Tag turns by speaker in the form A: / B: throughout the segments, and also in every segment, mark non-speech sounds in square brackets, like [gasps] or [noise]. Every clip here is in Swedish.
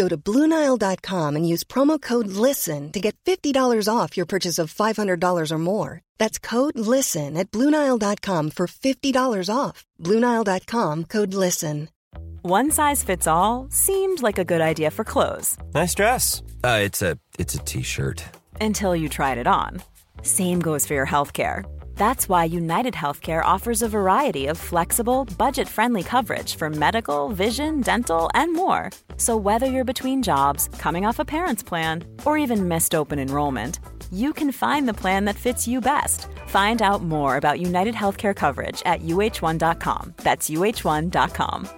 A: Go to BlueNile.com and use promo code LISTEN to get $50 off your purchase of $500 or more. That's code LISTEN at BlueNile.com for $50 off. BlueNile.com code LISTEN.
B: One size fits all seemed like a good idea for clothes
C: Nice dress. Uh, it's a it's a t-shirt.
B: until you tried it on. Same goes for your healthcare. That's why United Healthcare offers a variety of flexible, budget friendly coverage for medical, vision, dental, and more. So, whether you're between jobs, coming off a parent's plan, or even missed open enrollment, you can find the plan that fits you best. Find out more about United Healthcare coverage at uh1.com. That's uh1.com.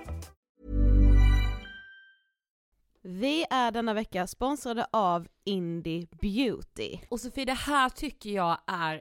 D: Vi är denna vecka sponsrade av Indie Beauty.
E: Och Sofie, det här tycker jag är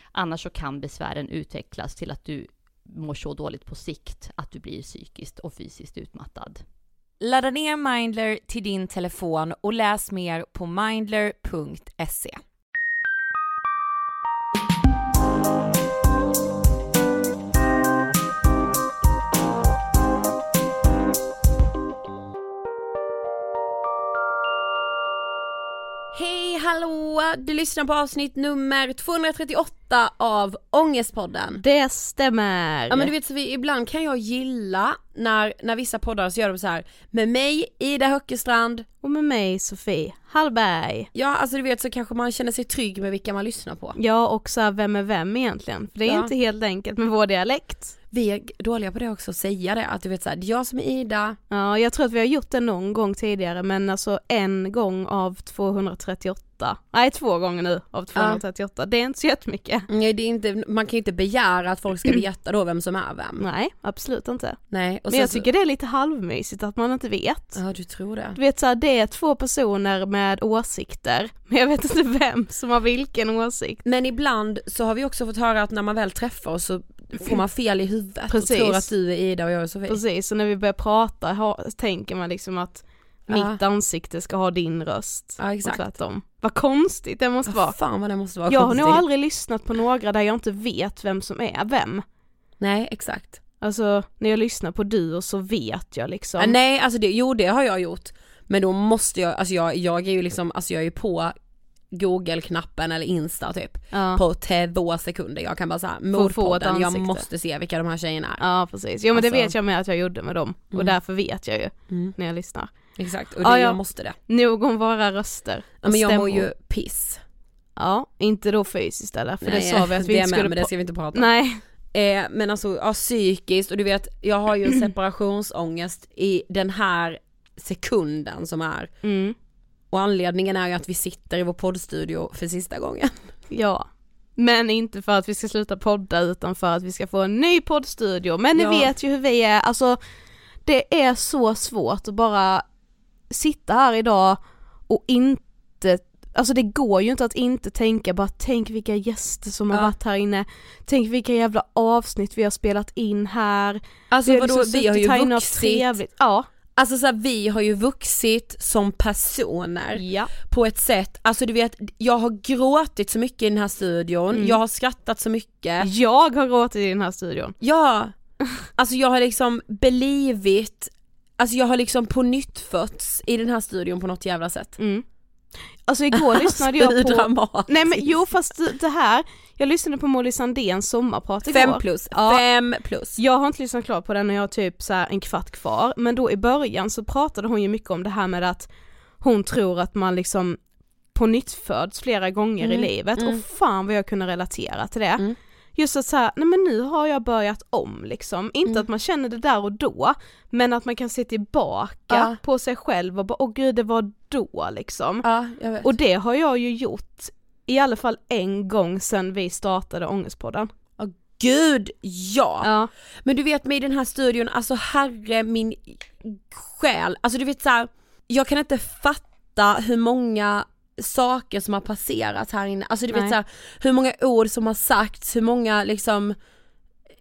F: Annars så kan besvären utvecklas till att du mår så dåligt på sikt att du blir psykiskt och fysiskt utmattad.
G: Ladda ner Mindler till din telefon och läs mer på mindler.se.
E: Hej hallå! Du lyssnar på avsnitt nummer 238 av Ångestpodden.
D: Det stämmer!
E: Ja men du vet så vi, ibland kan jag gilla när, när vissa poddar så gör de så här med mig Ida Höckestrand
D: Och med mig Sofie Hallberg.
E: Ja alltså du vet så kanske man känner sig trygg med vilka man lyssnar på.
D: Ja och så här, vem är vem egentligen? För det är
E: Ja.
D: inte helt enkelt med vår dialekt.
E: Vi är dåliga på det också, att säga det, att du vet såhär, jag som är Ida,
D: Ja, jag tror att vi har gjort det någon gång tidigare men alltså en gång av 238. Nej, två gånger nu av 238. Det är inte så jättemycket.
E: Nej det är inte, man kan ju inte begära att folk ska veta då vem som är vem.
D: Nej, absolut inte.
E: Nej, och
D: Men jag
E: sen
D: tycker det är lite halvmysigt att man inte vet.
E: så, Ja du tror det.
D: Du vet såhär, det är två personer med åsikter, [laughs] men jag vet inte vem som har vilken åsikt.
E: Men ibland så har vi också fått höra att när man väl träffar oss så får man fel i huvudet
D: Precis.
E: och tror att du är Ida och jag är Sofie.
D: Precis, så när vi börjar prata tänker man liksom att
E: Ja.
D: Mitt ansikte ska ha din röst.
E: Ja, exakt.
D: Och tvärtom. Vad konstigt det måste vara.
E: Vad fan vad det måste vara
D: Jag har nog aldrig lyssnat på några där jag inte vet vem som är vem.
E: Nej exakt.
D: Alltså när jag lyssnar på du så vet jag liksom.
E: Ja, nej alltså det, jo det har jag gjort. Men då måste jag, alltså jag, jag är ju liksom, alltså jag är ju på google-knappen eller insta typ
D: ja.
E: på två sekunder. Jag kan bara
D: ett
E: mordpodden, jag måste se vilka de här tjejerna är.
D: ja precis, jo men det
E: Alltså-
D: vet jag med att jag gjorde med dem och
E: Mm.
D: därför vet jag ju
E: Mm.
D: när jag lyssnar.
E: Exakt, och det,
D: Ja, ja.
E: jag måste det.
D: Nog om våra röster.
E: Ja, men jag mår
D: stämmor.
E: ju piss.
D: Ja, inte då fysiskt eller? För det
E: Nej,
D: sa vi att vi
E: det
D: inte
E: med,
D: skulle
E: men det ska vi inte prata om.
D: Nej,
E: Eh, men alltså ja, psykiskt och du vet, jag har ju en [clears throat] separationsångest i den här sekunden som är.
D: mm.
E: Och anledningen är ju att vi sitter i vår poddstudio för sista gången.
D: ja. Men inte för att vi ska sluta podda utan för att vi ska få en ny poddstudio. Men ni
E: Ja.
D: vet ju hur vi är, alltså det är så svårt att bara sitta här idag och inte Alltså det går ju inte att inte tänka bara tänk vilka gäster som har
E: Ja.
D: varit här inne, tänk vilka jävla avsnitt vi har spelat in här.
E: Alltså
D: vi
E: vadå,
D: liksom
E: vi har ju vuxit,
D: trevligt. Ja.
E: alltså så här, vi har ju vuxit som personer
D: ja.
E: på ett sätt, alltså du vet, jag har gråtit så mycket i den här studion,
D: Mm.
E: jag har skrattat så mycket.
D: Jag har gråtit i den här studion.
E: Ja, alltså jag har liksom belivit, alltså jag har liksom på nytt fötts i den här studion på något jävla sätt.
D: Mm. Alltså igår lyssnade jag på. Nej men jo fast det- här, jag lyssnade på Molly Sandéns sommarprat igår.
E: Fem plus,
D: Ja.
E: fem plus.
D: Jag har inte lyssnat klart på den och jag har typ så en kvart kvar, men då i början så pratade hon ju mycket om det här med att hon tror att man liksom på nytt föds flera gånger
E: Mm,
D: i livet
E: mm.
D: och fan vad jag kunde relatera till det.
E: Mm.
D: Just att säga, nej men nu har jag börjat om liksom, inte
E: Mm.
D: att man känner det där och då, men att man kan se tillbaka
E: Ja.
D: på sig själv och bara, åh gud det var då liksom.
E: Ja.
D: Och det har jag ju gjort i alla fall en gång sedan vi startade Ångestpodden.
E: Gud ja.
D: Ja.
E: Men du vet med i den här studion, alltså herre min själ, alltså du vet så här, jag kan inte fatta hur många saker som har passerat här inne, alltså du vet så här, hur många ord som har sagts, hur många liksom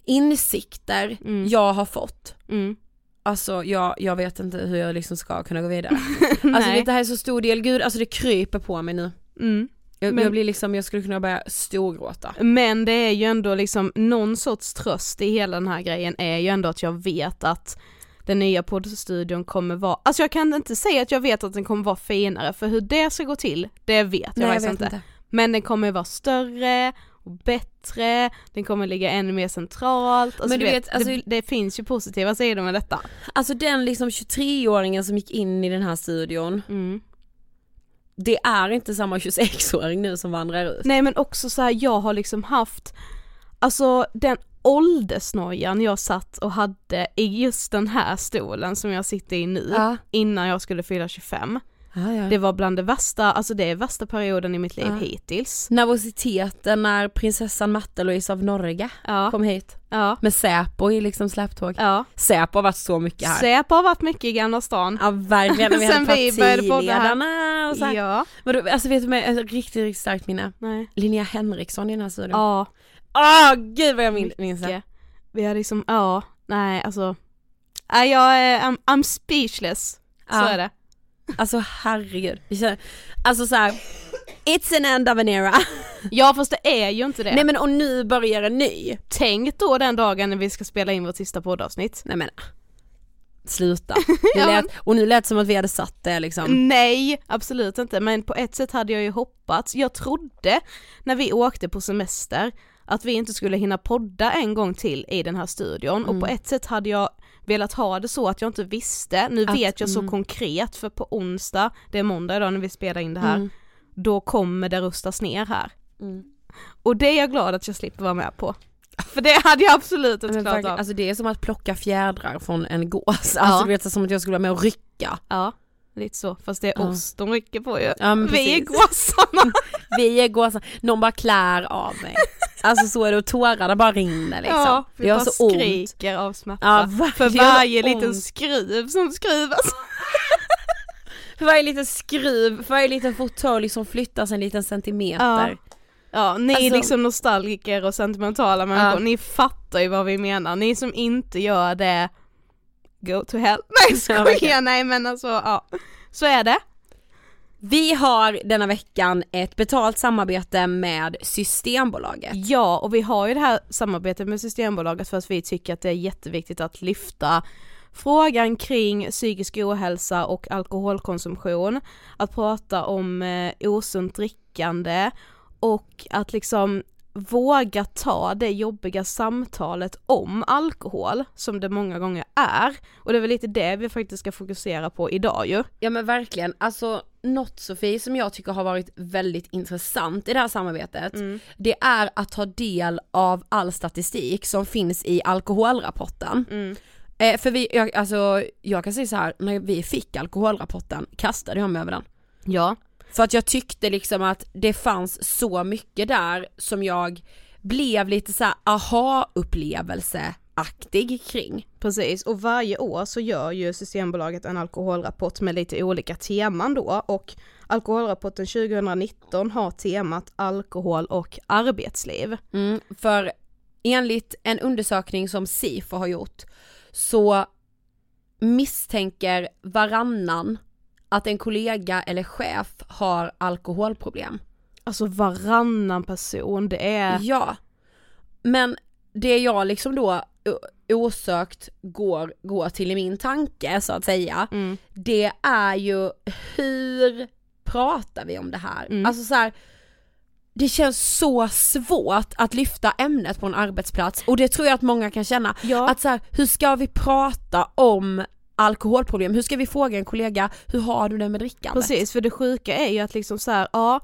E: insikter
D: Mm.
E: jag har fått.
D: Mm.
E: Alltså jag, jag vet inte hur jag liksom ska kunna gå vidare. [laughs] Alltså vet det här är så stor del, gud alltså det kryper på mig nu.
D: Mm.
E: Jag,
D: Men-
E: jag blir liksom, jag skulle kunna börja storgråta.
D: Men det är ju ändå liksom någon sorts tröst i hela den här grejen är ju ändå att jag vet att den nya poddstudion kommer vara, alltså jag kan inte säga att jag vet att den kommer vara finare för hur det ska gå till, det vet jag
E: Nej jag
D: faktiskt
E: vet
D: inte.
E: inte.
D: Men den kommer vara större och bättre, den kommer ligga ännu mer centralt, alltså
E: Men
D: du vet,
E: alltså-
D: det, det finns ju positiva sidor med detta.
E: Alltså den liksom 23-åringen som gick in i den här studion,
D: Mm.
E: det är inte samma 26-åring nu som vandrar ut.
D: Nej men också så här, jag har liksom haft alltså den åldersnojan jag satt och hade i just den här stolen som jag sitter i nu,
E: Ja.
D: innan jag skulle fylla 25.
E: Ja, ja.
D: Det var bland det värsta, alltså det är värsta perioden i mitt liv
E: Ja.
D: hittills.
E: Nervositeten när prinsessan Matte-Louise av Norge kom hit.
D: ja,
E: Med Säpo i liksom släptåg.
D: ja.
E: Säpo har varit så mycket här.
D: Säpo har varit mycket i Gamla stan.
E: Ja verkligen, när vi [laughs]
D: Sen
E: hade partiledarna och så här.
D: Ja.
E: Vadå, Alltså vet du med ett riktigt, riktigt starkt minne?
D: Nej.
E: Linnea Henriksson i den här studion.
D: Ja,
E: Åh gud vad jag min- minns det.
D: Vi har liksom, ja, nej alltså. Nej jag är, I'm, I'm speechless. Så
E: Ja.
D: är det.
E: Alltså herregud. Alltså så här. It's an end of an era. [laughs]
D: Ja fast det är ju inte det.
E: Nej men och nu börjar en ny.
D: Tänk då den dagen när vi ska spela in vårt sista poddavsnitt.
E: Nej men sluta. [laughs]
D: Ja,
E: lät, och nu lät det som att vi hade satt det liksom.
D: Nej, absolut inte. Men på ett sätt hade jag ju hoppats, jag trodde när vi åkte på semester att vi inte skulle hinna podda en gång till i den här studion och på ett sätt hade jag velat ha det så att jag inte visste, nu
E: Att-
D: vet jag så
E: mm.
D: konkret för på onsdag, det är måndag idag när vi spelar in det här,
E: Mm.
D: då kommer det rustas ner här.
E: Mm.
D: Och det är jag glad att jag slipper vara med på. För det hade jag absolut inte klarat av.
E: alltså det är som att plocka fjädrar från en gås. Alltså
D: Ja.
E: du vet som att jag skulle vara med och rycka.
D: Ja, lite så, fast det är
E: Ja.
D: oss de rycker på ju.
E: Ja, [laughs]
D: vi är gåsarna.
E: Vi är gåsar, någon bara klär av mig. Alltså så är det och tårarna bara rinner liksom.
D: Ja, vi
E: det
D: bara
E: så ont.
D: skriker av smärta.
E: Ja, verkligen.
D: för varje liten
E: ont.
D: skruv som skruvas. [laughs]
E: För varje liten skruv, för varje liten fåtölj som flyttas en liten centimeter.
D: Ja, ni
E: Alltså-
D: liksom nostalgiker och sentimentala människor,
E: Ja.
D: ni fattar ju vad vi menar. Ni som inte gör det, go to hell. [laughs] Nej
E: Ja,
D: skojar,
E: verkligen.
D: nej men alltså ja. Så är det.
E: Vi har denna veckan ett betalt samarbete med Systembolaget.
D: Ja, och vi har ju det här samarbetet med Systembolaget för att vi tycker att det är jätteviktigt att lyfta frågan kring psykisk ohälsa och alkoholkonsumtion, att prata om eh, osunt drickande och att liksom våga ta det jobbiga samtalet om alkohol som det många gånger är. Och det är väl lite det vi faktiskt ska fokusera på idag ju.
E: Ja men verkligen, alltså något Sofie som jag tycker har varit väldigt intressant i det här samarbetet, det är att ta del av all statistik som finns i alkoholrapporten. Eh, för vi, jag, alltså jag kan säga så här, när vi fick alkoholrapporten kastade jag mig över den.
D: Ja.
E: För att jag tyckte liksom att det fanns så mycket där som jag blev lite så här aha-upplevelseaktig kring.
D: Precis, och varje år så gör ju Systembolaget en alkoholrapport med lite olika teman då och alkoholrapporten 2019 har temat alkohol och arbetsliv.
E: Mm, för enligt en undersökning som SIFO har gjort så misstänker varannan att en kollega eller chef har alkoholproblem.
D: Alltså varannan person, det är...
E: Ja, men det jag liksom då osökt går, går till i min tanke så att säga,
D: Mm.
E: det är ju hur pratar vi om det här?
D: Mm.
E: Alltså så här, det känns så svårt att lyfta ämnet på en arbetsplats och det tror jag att många kan känna.
D: Ja.
E: Att så här, hur ska vi prata om alkoholproblem? Hur ska vi fråga en kollega, hur har du det med drickandet?
D: Precis, för det sjuka är ju att liksom så här, ja,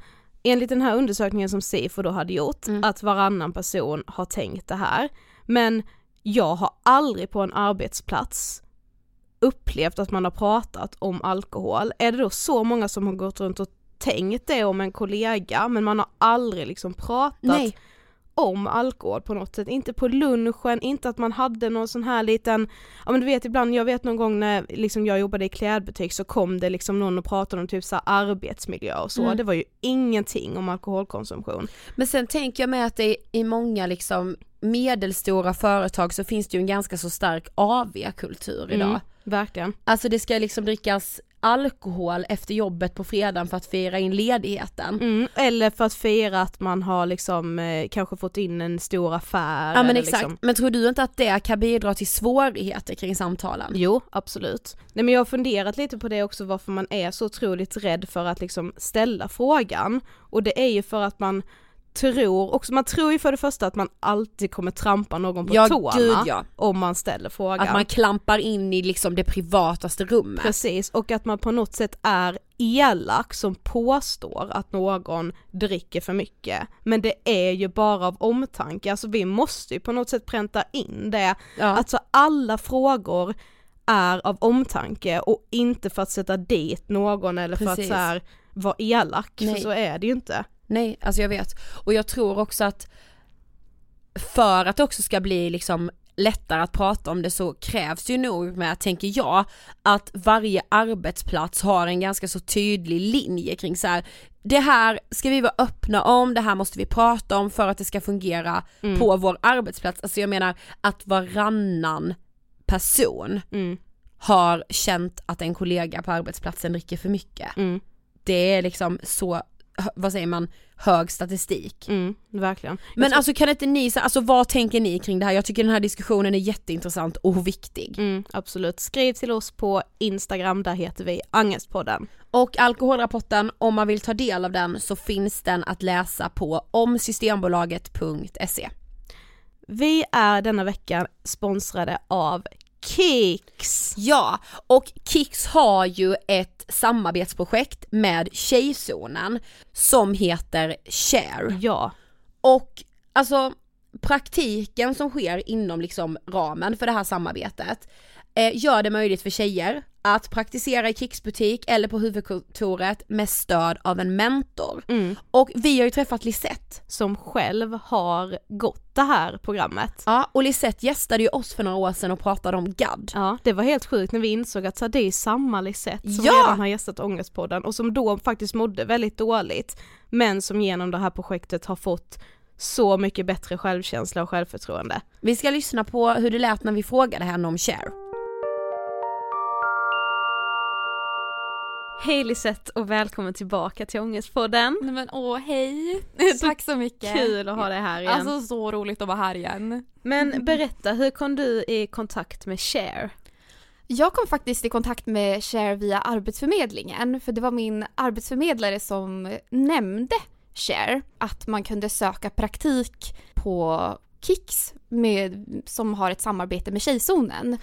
D: enligt den här undersökningen som Sifo då hade gjort,
E: Mm.
D: att varannan person har tänkt det här, men jag har aldrig på en arbetsplats upplevt att man har pratat om alkohol. Är det då så många som har gått runt och tänkt det om en kollega, men man har aldrig liksom pratat
E: Nej.
D: Om alkohol på något sätt, inte på lunchen, inte att man hade någon sån här liten, ja men du vet ibland, jag vet någon gång när liksom jag jobbade i klädbutik så kom det liksom någon och pratade om typ så arbetsmiljö och så,
E: Mm.
D: det var ju ingenting om alkoholkonsumtion.
E: Men sen tänker jag med att det i många liksom medelstora företag så finns det ju en ganska så stark AV-kultur idag.
D: Mm, verkligen.
E: Alltså det ska liksom drickas alkohol efter jobbet på fredagen för att fira in ledigheten.
D: Mm, eller för att fira att man har liksom eh, kanske fått in en stor affär.
E: Ja men exakt,
D: Liksom.
E: men tror du inte att det kan bidra till svårigheter kring samtalen?
D: Jo, absolut. Nej men jag har funderat lite på det också varför man är så otroligt rädd för att liksom ställa frågan. Och det är ju för att man tror också, man tror ju för det första att man alltid kommer trampa någon på
E: Ja,
D: tårna
E: gud, ja.
D: om man ställer frågan.
E: Att man klampar in i liksom det privataste rummet.
D: Precis, och att man på något sätt är elak som påstår att någon dricker för mycket. Men det är ju bara av omtanke, alltså vi måste ju på något sätt pränta in det.
E: Ja.
D: Alltså alla frågor är av omtanke och inte för att sätta dit någon eller för att
E: Precis.
D: så här, vara elak,
E: Nej.
D: för så är det ju inte.
E: Nej, alltså jag vet. Och jag tror också att för att det också ska bli liksom lättare att prata om det så krävs ju nog med, tänker jag, att varje arbetsplats har en ganska så tydlig linje kring så här. det här ska vi vara öppna om, det här måste vi prata om för att det ska fungera
D: Mm.
E: på vår arbetsplats. Alltså jag menar att varannan person
D: Mm,
E: har känt att en kollega på arbetsplatsen dricker för mycket.
D: mm,
E: Det är liksom så, vad säger man, hög statistik.
D: mm, verkligen.
E: Men
D: tror-
E: alltså kan inte ni, så- alltså vad tänker ni kring det här? Jag tycker den här diskussionen är jätteintressant och viktig.
D: Mm, absolut. Skriv till oss på Instagram, där heter vi Angestpodden.
E: Och alkoholrapporten, om man vill ta del av den så finns den att läsa på omsystembolaget.se.
D: Vi är denna vecka sponsrade av Kicks.
E: Ja, och Kicks har ju ett samarbetsprojekt med Tjejzonen som heter Share.
D: Ja,
E: Och alltså praktiken som sker inom liksom ramen för det här samarbetet eh, gör det möjligt för tjejer att praktisera i Kicks-butik eller på huvudkontoret med stöd av en mentor.
D: mm.
E: Och vi har ju träffat Lisette.
D: som själv har gått det här programmet.
E: Ja, och Lisette gästade ju oss för några år sedan och pratade om GAD.
D: Ja, det var helt sjukt när vi insåg att så här, det är samma Lisette som
E: Ja!
D: redan har gästat Ångestpodden och som då faktiskt mådde väldigt dåligt, men som genom det här projektet har fått så mycket bättre självkänsla och självförtroende.
E: Vi ska lyssna på hur det lät när vi frågade henne om Share.
D: Hej Lisette och välkommen tillbaka till Ångestpodden.
H: Nej men åh hej! [laughs] Tack så mycket!
D: Kul att ha dig här igen.
H: Alltså så roligt att vara här igen.
D: Men berätta, hur kom du i kontakt med Share?
H: Jag kom faktiskt i kontakt med Share via Arbetsförmedlingen för det var min arbetsförmedlare som nämnde Share att man kunde söka praktik på Kicks med, som har ett samarbete med Tjejzonen.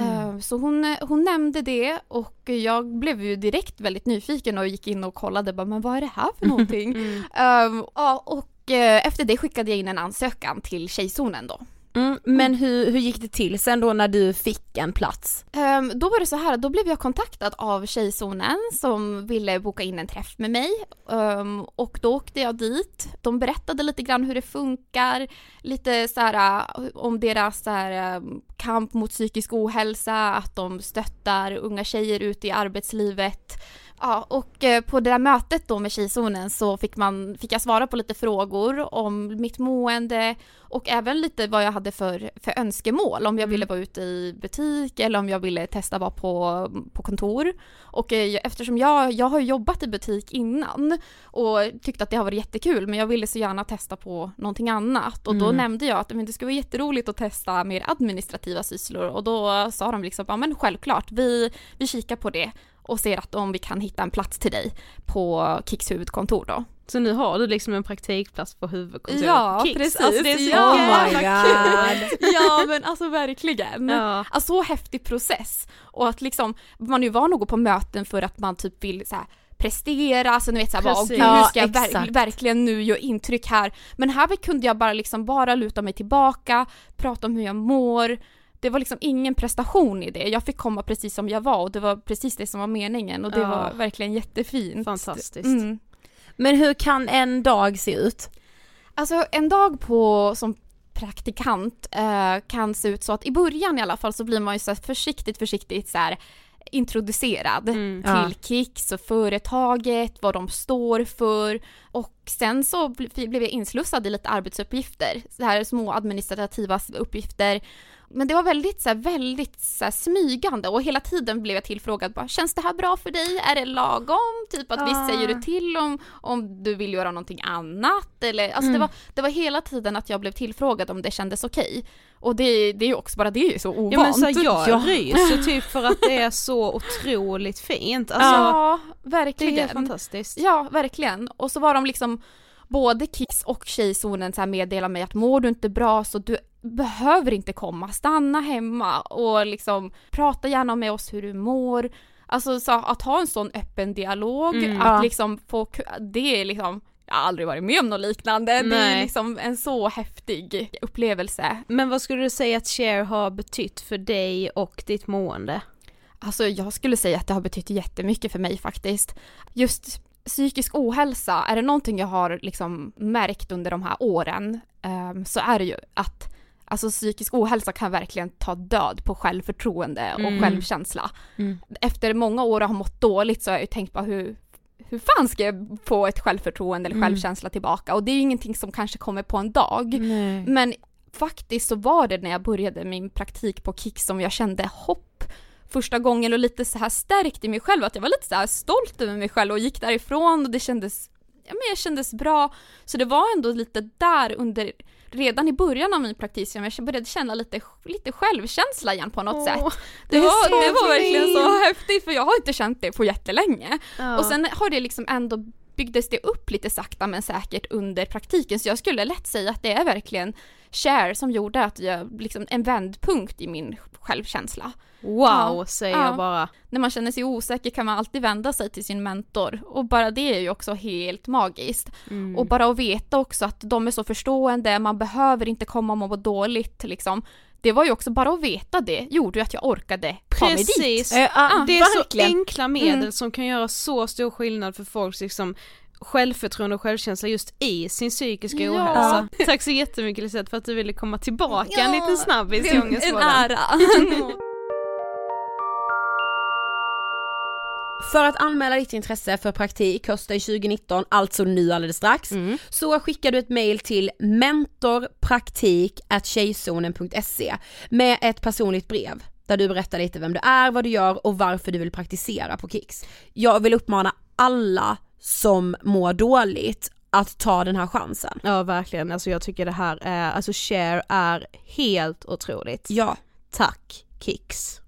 H: Eh, Så hon, hon nämnde det och jag blev ju direkt väldigt nyfiken och gick in och kollade bara, men vad är det här för [laughs] någonting? Ehm, ja, och eh, efter det skickade jag in en ansökan till Tjejzonen då.
E: Mm, men hur, hur gick det till sen då när du fick en plats?
H: Um, då var det så här, då blev jag kontaktad av Tjejzonen som ville boka in en träff med mig. um, och då åkte jag dit. De berättade lite grann hur det funkar, lite så här eh, om deras så här, ehm, kamp mot psykisk ohälsa, att de stöttar unga tjejer ute i arbetslivet. Ja, och eh, på det där mötet då med Tjejzonen så fick, man, fick jag svara på lite frågor om mitt mående och även lite vad jag hade för, för önskemål. Om jag ville vara ute i butik eller om jag ville testa vara på, på kontor. Och eh, eftersom jag, jag har jobbat i butik innan och tyckte att det har varit jättekul men jag ville så gärna testa på någonting annat. Och då nämnde jag att men det skulle vara jätteroligt att testa mer administrativa sysslor och då sa de liksom ja men självklart vi, vi kikar på det och ser att om vi kan hitta en plats till dig på Kicks huvudkontor då.
D: Så nu har du liksom en praktikplats på huvudkontoret
H: Ja,
D: Kicks.
H: precis.
D: Alltså det är så
H: Ja.
E: Oh
D: jävla
E: god! [laughs]
H: ja men alltså verkligen.
D: Ja.
H: Alltså så häftig process och att liksom man är ju van att gå på möten för att man typ vill så här prestera, alltså ni vet såhär åh gud, nu ska
E: Ja,
H: jag ver- verkligen nu göra intryck här. Men här kunde jag bara liksom bara luta mig tillbaka, prata om hur jag mår. Det var liksom ingen prestation i det. Jag fick komma precis som jag var och det var precis det som var meningen och det
D: Ja.
H: var verkligen jättefint.
D: Fantastiskt.
H: Mm.
E: Men hur kan en dag se ut?
H: Alltså en dag på som praktikant eh, kan se ut så att i början i alla fall så blir man ju så här försiktigt försiktigt så här introducerad
D: Mm.
E: Ja.
H: till Kicks och företaget, vad de står för och sen så bl- blev jag inslussad i lite arbetsuppgifter, så här små administrativa uppgifter. Men det var väldigt, så här, väldigt så här, smygande och hela tiden blev jag tillfrågad bara, känns det här bra för dig? Är det lagom? Typ att
D: Ah.
H: vi säger du till om, om du vill göra någonting annat? Eller, alltså det, var, det var hela tiden att jag blev tillfrågad om det kändes okej. Och det, det är ju också bara det är ju så ovant.
D: Ja men så här, jag
E: Ja.
D: ryser [laughs] typ för att det är så otroligt fint. Alltså,
H: ja,
D: det är
H: verkligen.
D: fantastiskt.
H: Ja, verkligen. Och så var de liksom både Kicks och Tjejzonen så här meddelar mig att mår du inte bra så du behöver inte komma, stanna hemma och liksom prata gärna med oss hur du mår. Alltså så att ha en sån öppen dialog,
D: Mm.
H: att
D: Ja.
H: liksom få, det är liksom, jag har aldrig varit med om något liknande. Det är
D: Nej.
H: liksom en så häftig upplevelse.
D: Men vad skulle du säga att Cher har betytt för dig och ditt mående?
H: Alltså jag skulle säga att det har betytt jättemycket för mig faktiskt. Just psykisk ohälsa, är det någonting jag har liksom märkt under de här åren ehm, så är det ju att Alltså psykisk ohälsa kan verkligen ta död på självförtroende och
D: Mm.
H: självkänsla.
D: Mm.
H: Efter många år att ha mått dåligt så har jag ju tänkt på hur, hur fan ska jag få ett självförtroende eller
D: Mm.
H: självkänsla tillbaka? Och det är ju ingenting som kanske kommer på en dag.
D: Nej.
H: Men faktiskt så var det när jag började min praktik på Kik som jag kände hopp första gången och lite så här stärkt i mig själv, att jag var lite så här stolt över mig själv och gick därifrån och det kändes, ja men jag kändes bra. Så det var ändå lite där under, redan i början av min praktik jag började känna lite, lite självkänsla igen på något
D: Åh,
H: sätt.
D: det
H: Det var, det var verkligen så häftigt för jag har inte känt det på jättelänge.
D: Ja.
H: Och sen har det liksom ändå byggdes det upp lite sakta men säkert under praktiken så jag skulle lätt säga att det är verkligen Cher som gjorde att jag, liksom en vändpunkt i min självkänsla.
D: Wow,
H: Ja.
D: säger
H: Ja.
D: jag bara.
H: När man känner sig osäker kan man alltid vända sig till sin mentor och bara det är ju också helt magiskt.
D: Mm.
H: Och bara att veta också att de är så förstående, man behöver inte komma och må dåligt liksom. Det var ju också bara att veta det gjorde ju att jag orkade ta mig dit.
D: Precis,
E: Eh, ah,
D: det är
E: verkligen.
D: så enkla medel
H: Mm.
D: som kan göra så stor skillnad för folks liksom självförtroende och självkänsla just i sin psykiska
H: Ja.
D: ohälsa. [laughs] Tack så jättemycket Lisette för att du ville komma tillbaka en liten snabbis i
H: en, en ära. [laughs]
E: För att anmäla ditt intresse för praktik hösten 2019, alltså nu alldeles strax,
D: Mm.
E: så skickar du ett mail till mentorpraktik.tjejzonen.se med ett personligt brev där du berättar lite vem du är, vad du gör och varför du vill praktisera på Kicks. Jag vill uppmana alla som mår dåligt att ta den här chansen.
D: Ja verkligen, alltså jag tycker det här är, alltså Cher är helt otroligt.
E: Ja.
D: Tack Kicks.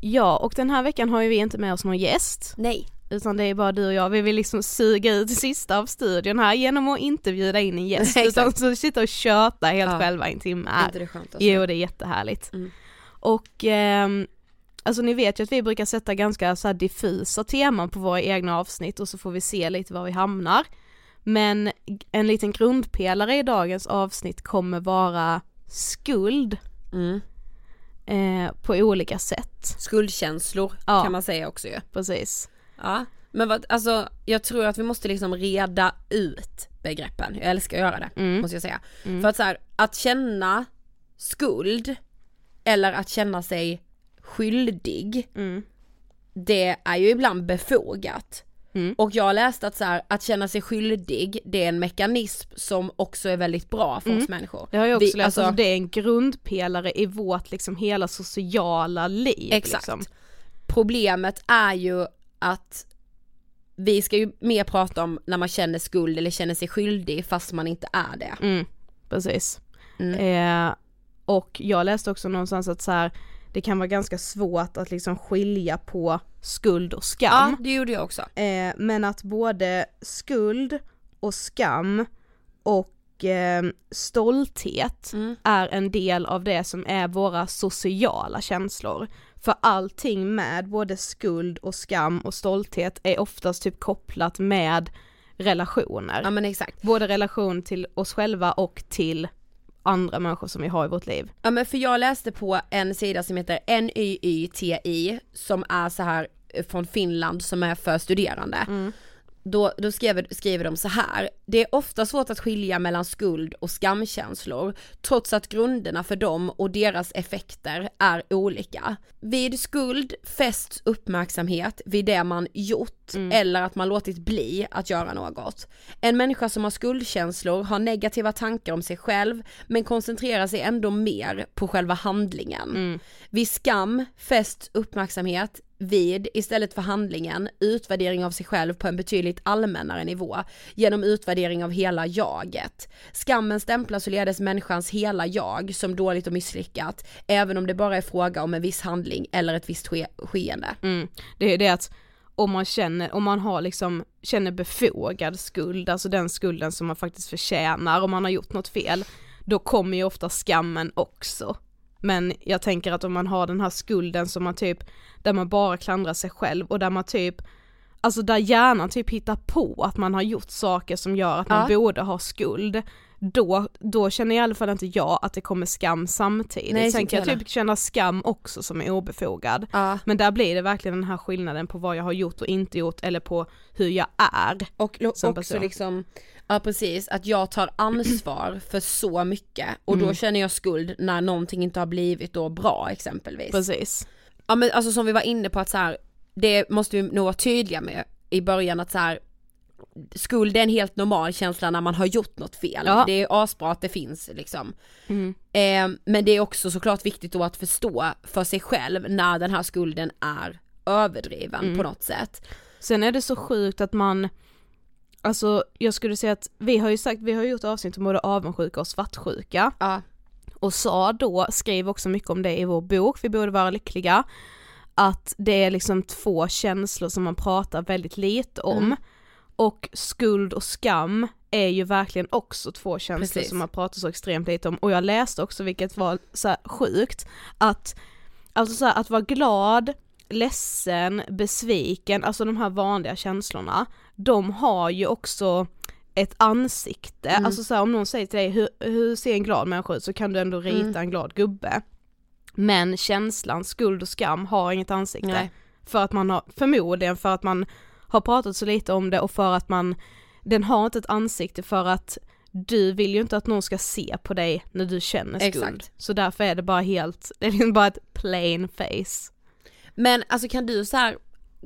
D: Ja, och den här veckan har ju vi inte med oss någon gäst,
E: Nej.
D: utan det är bara du och jag. Vi vill liksom suga ut det sista av studion här genom att inte bjuda in en gäst, [laughs]
E: Nej,
D: utan så sitta och köta helt
E: Ja.
D: själva i en timme här.
E: inte det skönt alltså?
D: Jo, det är jättehärligt.
E: Mm.
D: Och ehm, alltså ni vet ju att vi brukar sätta ganska så diffusa teman på våra egna avsnitt och så får vi se lite var vi hamnar. Men en liten grundpelare i dagens avsnitt kommer vara skuld
E: Mm.
D: eh, på olika sätt.
E: Skuldkänslor
D: Ja.
E: kan man säga också ju.
D: Precis.
E: Ja, men vad, alltså jag tror att vi måste liksom reda ut begreppen. Jag älskar att göra det,
D: Mm.
E: måste jag säga.
D: Mm.
E: För att så här, att känna skuld eller att känna sig skyldig,
D: Mm.
E: det är ju ibland befogat.
D: Mm.
E: Och jag läste att så här, att känna sig skyldig, det är en mekanism som också är väldigt bra för
D: Mm.
E: oss människor.
D: Det har jag också
E: Vi-
D: läst,
E: alltså-
D: alltså, det är en grundpelare i vårt liksom hela sociala liv.
E: Exakt.
D: Liksom.
E: Problemet är ju att vi ska ju mer prata om när man känner skuld eller känner sig skyldig fast man inte är det.
D: Mm, precis.
E: Mm.
D: Eh, och jag läste också någonstans att så här, det kan vara ganska svårt att liksom skilja på skuld och skam.
E: Ja, det gjorde jag också.
D: Eh, men att både skuld och skam och eh, stolthet
E: Mm.
D: är en del av det som är våra sociala känslor. För allting med både skuld och skam och stolthet är oftast typ kopplat med relationer.
E: Ja men exakt.
D: Både relation till oss själva och till andra människor som vi har i vårt liv.
E: Ja men för jag läste på en sida som heter NYYTI som är så här eh, från Finland som är för studerande. Då, då skriver, skriver de så här, det är ofta svårt att skilja mellan skuld och skamkänslor trots att grunderna för dem och deras effekter är olika. Vid skuld fästs uppmärksamhet vid det man gjort eller att man låtit bli att göra något. En människa som har skuldkänslor har negativa tankar om sig själv men koncentrerar sig ändå mer på själva handlingen. Vid skam fästs uppmärksamhet vid, istället för handlingen, utvärdering av sig själv på en betydligt allmännare nivå genom utvärdering av hela jaget. Skammen stämplar således människans hela jag som dåligt och misslyckat, även om det bara är fråga om en viss handling eller ett visst ske- skeende.
D: Mm. Det är det att om man känner, om man har liksom, känner befogad skuld, alltså den skulden som man faktiskt förtjänar om man har gjort något fel, då kommer ju ofta skammen också. Men jag tänker att om man har den här skulden som man typ, där man bara klandrar sig själv och där man typ, alltså där hjärnan typ hittar på att man har gjort saker som gör att man
E: Ja.
D: borde ha skuld, då, då känner i alla fall inte jag att det kommer skam samtidigt.
E: Nej,
D: Sen kan jag typ känna skam också som är obefogad.
E: Ja.
D: Men där blir det verkligen den här skillnaden på vad jag har gjort och inte gjort eller på hur jag är.
E: Och
D: Som
E: också
D: person.
E: liksom, ja precis, att jag tar ansvar för så mycket och då
D: Mm.
E: känner jag skuld när någonting inte har blivit då bra exempelvis.
D: Precis.
E: Ja men alltså som vi var inne på att så här, det måste vi nog vara tydliga med i början att så här, skuld är en helt normal känsla när man har gjort något fel.
D: Ja.
E: Det är asbra att det finns liksom.
D: Mm.
E: Eh, men det är också såklart viktigt då att förstå för sig själv när den här skulden är överdriven
D: Mm.
E: på något sätt.
D: Sen är det så sjukt att man, alltså jag skulle säga att vi har ju sagt, vi har gjort avsnitt om både avundsjuka och svartsjuka.
E: Ja.
D: Och sa då, skrev också mycket om det i vår bok, Vi borde vara lyckliga, att det är liksom två känslor som man pratar väldigt lite om.
E: Mm.
D: Och skuld och skam är ju verkligen också två känslor
E: Precis.
D: som man pratar så extremt lite om. Och jag läste också, vilket var så sjukt, att alltså så här, att vara glad, ledsen, besviken, alltså de här vanliga känslorna, de har ju också ett ansikte,
E: Mm.
D: alltså så här, om någon säger till dig hur, hur ser en glad människa ut så kan du ändå rita
E: Mm.
D: en glad gubbe. Men känslan, skuld och skam har inget ansikte.
E: Nej.
D: För att man har, förmodligen för att man har pratat så lite om det och för att man, den har inte ett ansikte för att du vill ju inte att någon ska se på dig när du känner skuld.
E: Exakt.
D: Så därför är det bara helt, [laughs] det är liksom bara ett plain face.
E: Men alltså kan du så här,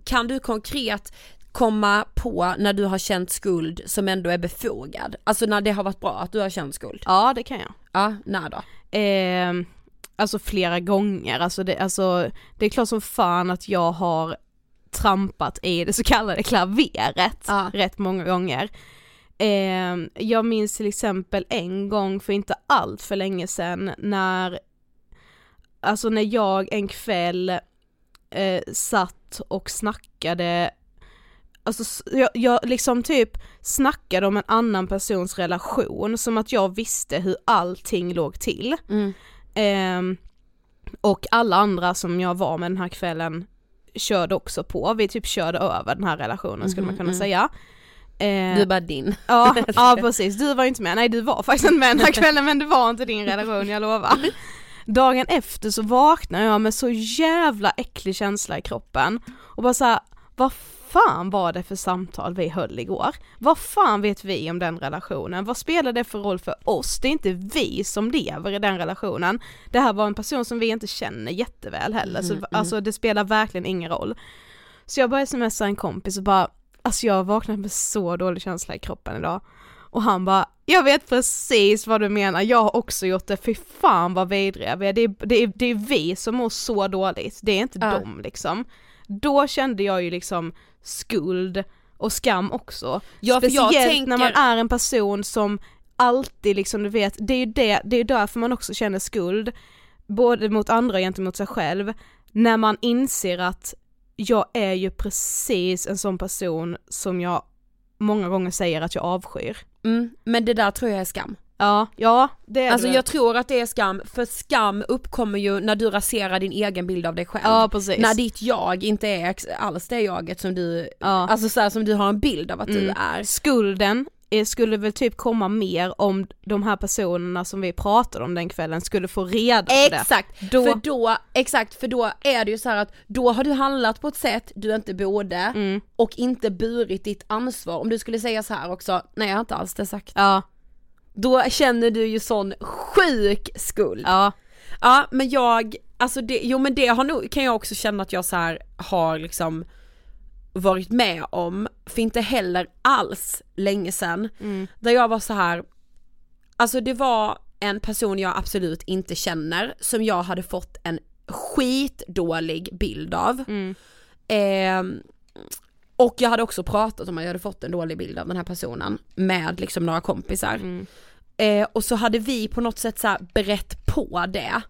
E: kan du konkret komma på när du har känt skuld som ändå är befogad? Alltså när det har varit bra att du har känt skuld?
D: Ja det kan jag.
E: Ja, när då?
D: Eh, alltså flera gånger, alltså det, alltså det är klart som fan att jag har trampat i det så kallade klaveret
E: Ja.
D: rätt många gånger. Eh, jag minns till exempel en gång för inte allt för länge sedan när, alltså när jag en kväll eh, satt och snackade Alltså jag, jag liksom typ snackade om en annan persons relation som att jag visste hur allting låg till.
E: Mm.
D: Ehm, och alla andra som jag var med den här kvällen körde också på, vi typ körde över den här relationen skulle man
E: Mhm,
D: kunna
E: mm.
D: säga. Ehm,
E: Du bara din.
D: Ja, [laughs] ja precis, du var inte med, nej du var faktiskt inte med den här [laughs] kvällen men det var inte din relation, jag lovar. Dagen efter så vaknade jag med så jävla äcklig känsla i kroppen och bara såhär, vad fan var det för samtal vi höll igår? Vad fan vet vi om den relationen? Vad spelar det för roll för oss? Det är inte vi som lever i den relationen. Det här var en person som vi inte känner jätteväl heller, så
E: Mm,
D: alltså det spelar verkligen ingen roll. Så jag började smsa en kompis och bara, alltså jag har vaknat med så dålig känsla i kroppen idag. Och han bara, jag vet precis vad du menar, jag har också gjort det, fy fan vad vidriga vi är. Det är, det är, det är vi som mår så dåligt, det är inte
E: Ja.
D: dem liksom. Då kände jag ju liksom skuld och skam också.
E: Ja,
D: Speciellt när man
E: tänker-
D: är en person som alltid liksom, du vet, det är ju det, det är därför man också känner skuld, både mot andra och gentemot sig själv, när man inser att jag är ju precis en sån person som jag många gånger säger att jag avskyr.
E: Mm, men det där tror jag är skam.
D: Ja, ja det är
E: Alltså
D: det.
E: jag tror att det är skam, för skam uppkommer ju när du raserar din egen bild av dig själv.
D: Ja precis.
E: När ditt jag inte är alls det jaget som du,
D: ja.
E: alltså så här, som du har en bild av att du
D: Mm.
E: är.
D: Skulden skulle väl typ komma mer om de här personerna som vi pratade om den kvällen skulle få reda på det.
E: Exakt,
D: Då-
E: för då, exakt, för då är det ju så att då har du handlat på ett sätt du inte borde
D: Mm.
E: och inte burit ditt ansvar. Om du skulle säga så här också, nej jag har inte alls det sagt.
D: Ja,
E: Då känner du ju sån sjuk skuld.
D: ja,
E: Ja men jag, alltså det, jo men det har nog, kan jag också känna att jag så här har liksom varit med om, för inte heller alls länge sedan,
D: mm.
E: där jag var så här alltså det var en person jag absolut inte känner som jag hade fått en skitdålig bild av.
D: Mm.
E: Ehm, och jag hade också pratat om att jag hade fått en dålig bild av den här personen med liksom några kompisar.
D: Mm.
E: Eh, och så hade vi på något sätt så berett på det.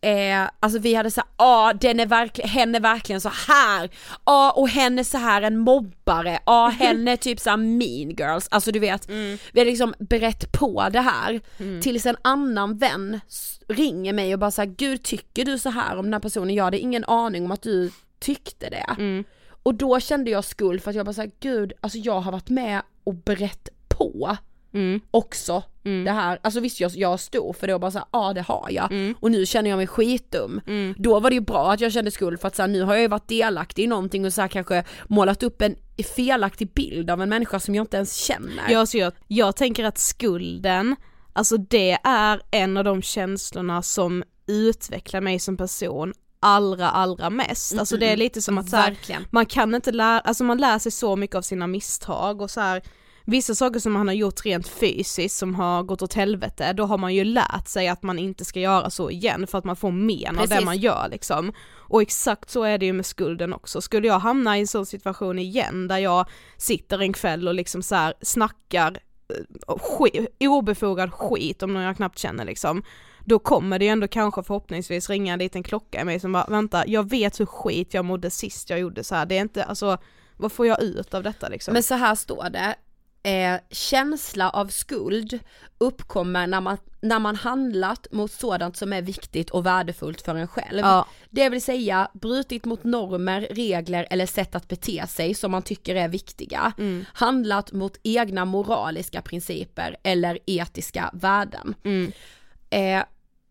E: Eh, alltså vi hade såhär, ja den är verkligen, hen är verkligen så här. ja och hen är så här en mobbare, [laughs] ja hen är typ såhär mean girls, alltså du vet,
D: Mm.
E: vi har liksom berett på det här tills en annan vän ringer mig och bara såhär, gud tycker du så här om den här personen? Jag hade ingen aning om att du tyckte det.
D: Mm.
E: Och då kände jag skuld för att jag bara såhär, gud alltså jag har varit med och berett på
D: Mm.
E: också det här, alltså visst jag, jag stod för det och bara såhär, ja det har jag. Och nu känner jag mig skitdum.
D: Mm.
E: Då var det ju bra att jag kände skuld för att så här, nu har jag ju varit delaktig i någonting och så här, kanske målat upp en felaktig bild av en människa som jag inte ens känner.
D: Ja, så jag, jag tänker att skulden, alltså det är en av de känslorna som utvecklar mig som person allra, allra mest. Alltså det är lite som att så här, man kan inte lära, alltså man lär sig så mycket av sina misstag och så här, vissa saker som man har gjort rent fysiskt som har gått åt helvete, då har man ju lärt sig att man inte ska göra så igen för att man får men av det man gör liksom. Och exakt så är det ju med skulden också. Skulle jag hamna i en sån situation igen där jag sitter en kväll och liksom så här snackar eh, skit, obefogad skit om någon jag knappt känner liksom, då kommer det ju ändå kanske förhoppningsvis ringa en liten klocka i mig som bara vänta, jag vet hur skit jag mådde sist jag gjorde så här. det är inte, alltså vad får jag ut av detta liksom?
E: Men så här står det, eh, känsla av skuld uppkommer när man, när man handlat mot sådant som är viktigt och värdefullt för en själv.
D: ja,
E: Det vill säga brutit mot normer, regler eller sätt att bete sig som man tycker är viktiga.
D: Mm.
E: Handlat mot egna moraliska principer eller etiska värden.
D: mm,
E: Eh,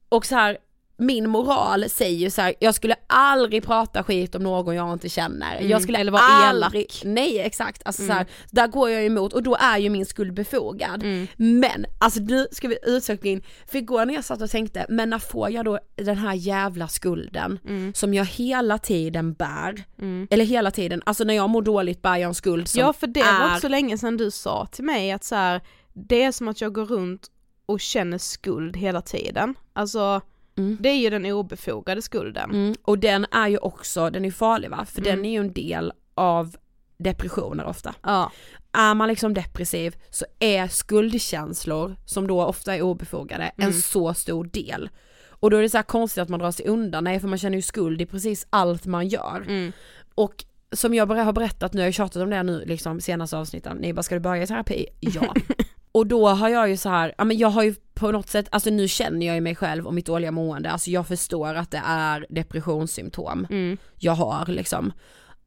E: och så här, min moral säger ju så här, jag skulle aldrig prata skit om någon jag inte känner.
D: Mm,
E: jag skulle
D: eller vara
E: aldrig,
D: elak.
E: Nej exakt, alltså
D: Mm.
E: så här, där går jag emot och då är ju min skuld befogad.
D: mm.
E: Men, alltså nu ska vi utsöka in, för igår när jag satt och tänkte, men när får jag då den här jävla skulden
D: Mm.
E: som jag hela tiden bär?
D: Mm.
E: Eller hela tiden, alltså när jag mår dåligt bär jag en skuld som
D: Ja för det var
E: är...
D: inte så länge sedan du sa till mig att så här, det är som att jag går runt och känner skuld hela tiden. Alltså
E: Mm.
D: det är ju den obefogade skulden.
E: Mm, och den är ju också, den är farlig va? För
D: Mm.
E: den är ju en del av depressioner ofta.
D: Ja.
E: Är man liksom depressiv så är skuldkänslor, som då ofta är obefogade, en
D: Mm.
E: så stor del. Och då är det så konstigt att man drar sig undan, nej för man känner ju skuld i precis allt man gör.
D: Mm.
E: Och som jag har berättat nu, jag har ju tjatat om det nu liksom senaste avsnitten, ni bara ska du börja i terapi? Ja. [laughs] och då har jag ju så här, ja men jag har ju på något sätt, alltså nu känner jag ju mig själv och mitt dåliga mående, alltså jag förstår att det är depressionssymptom
D: Mm.
E: jag har liksom.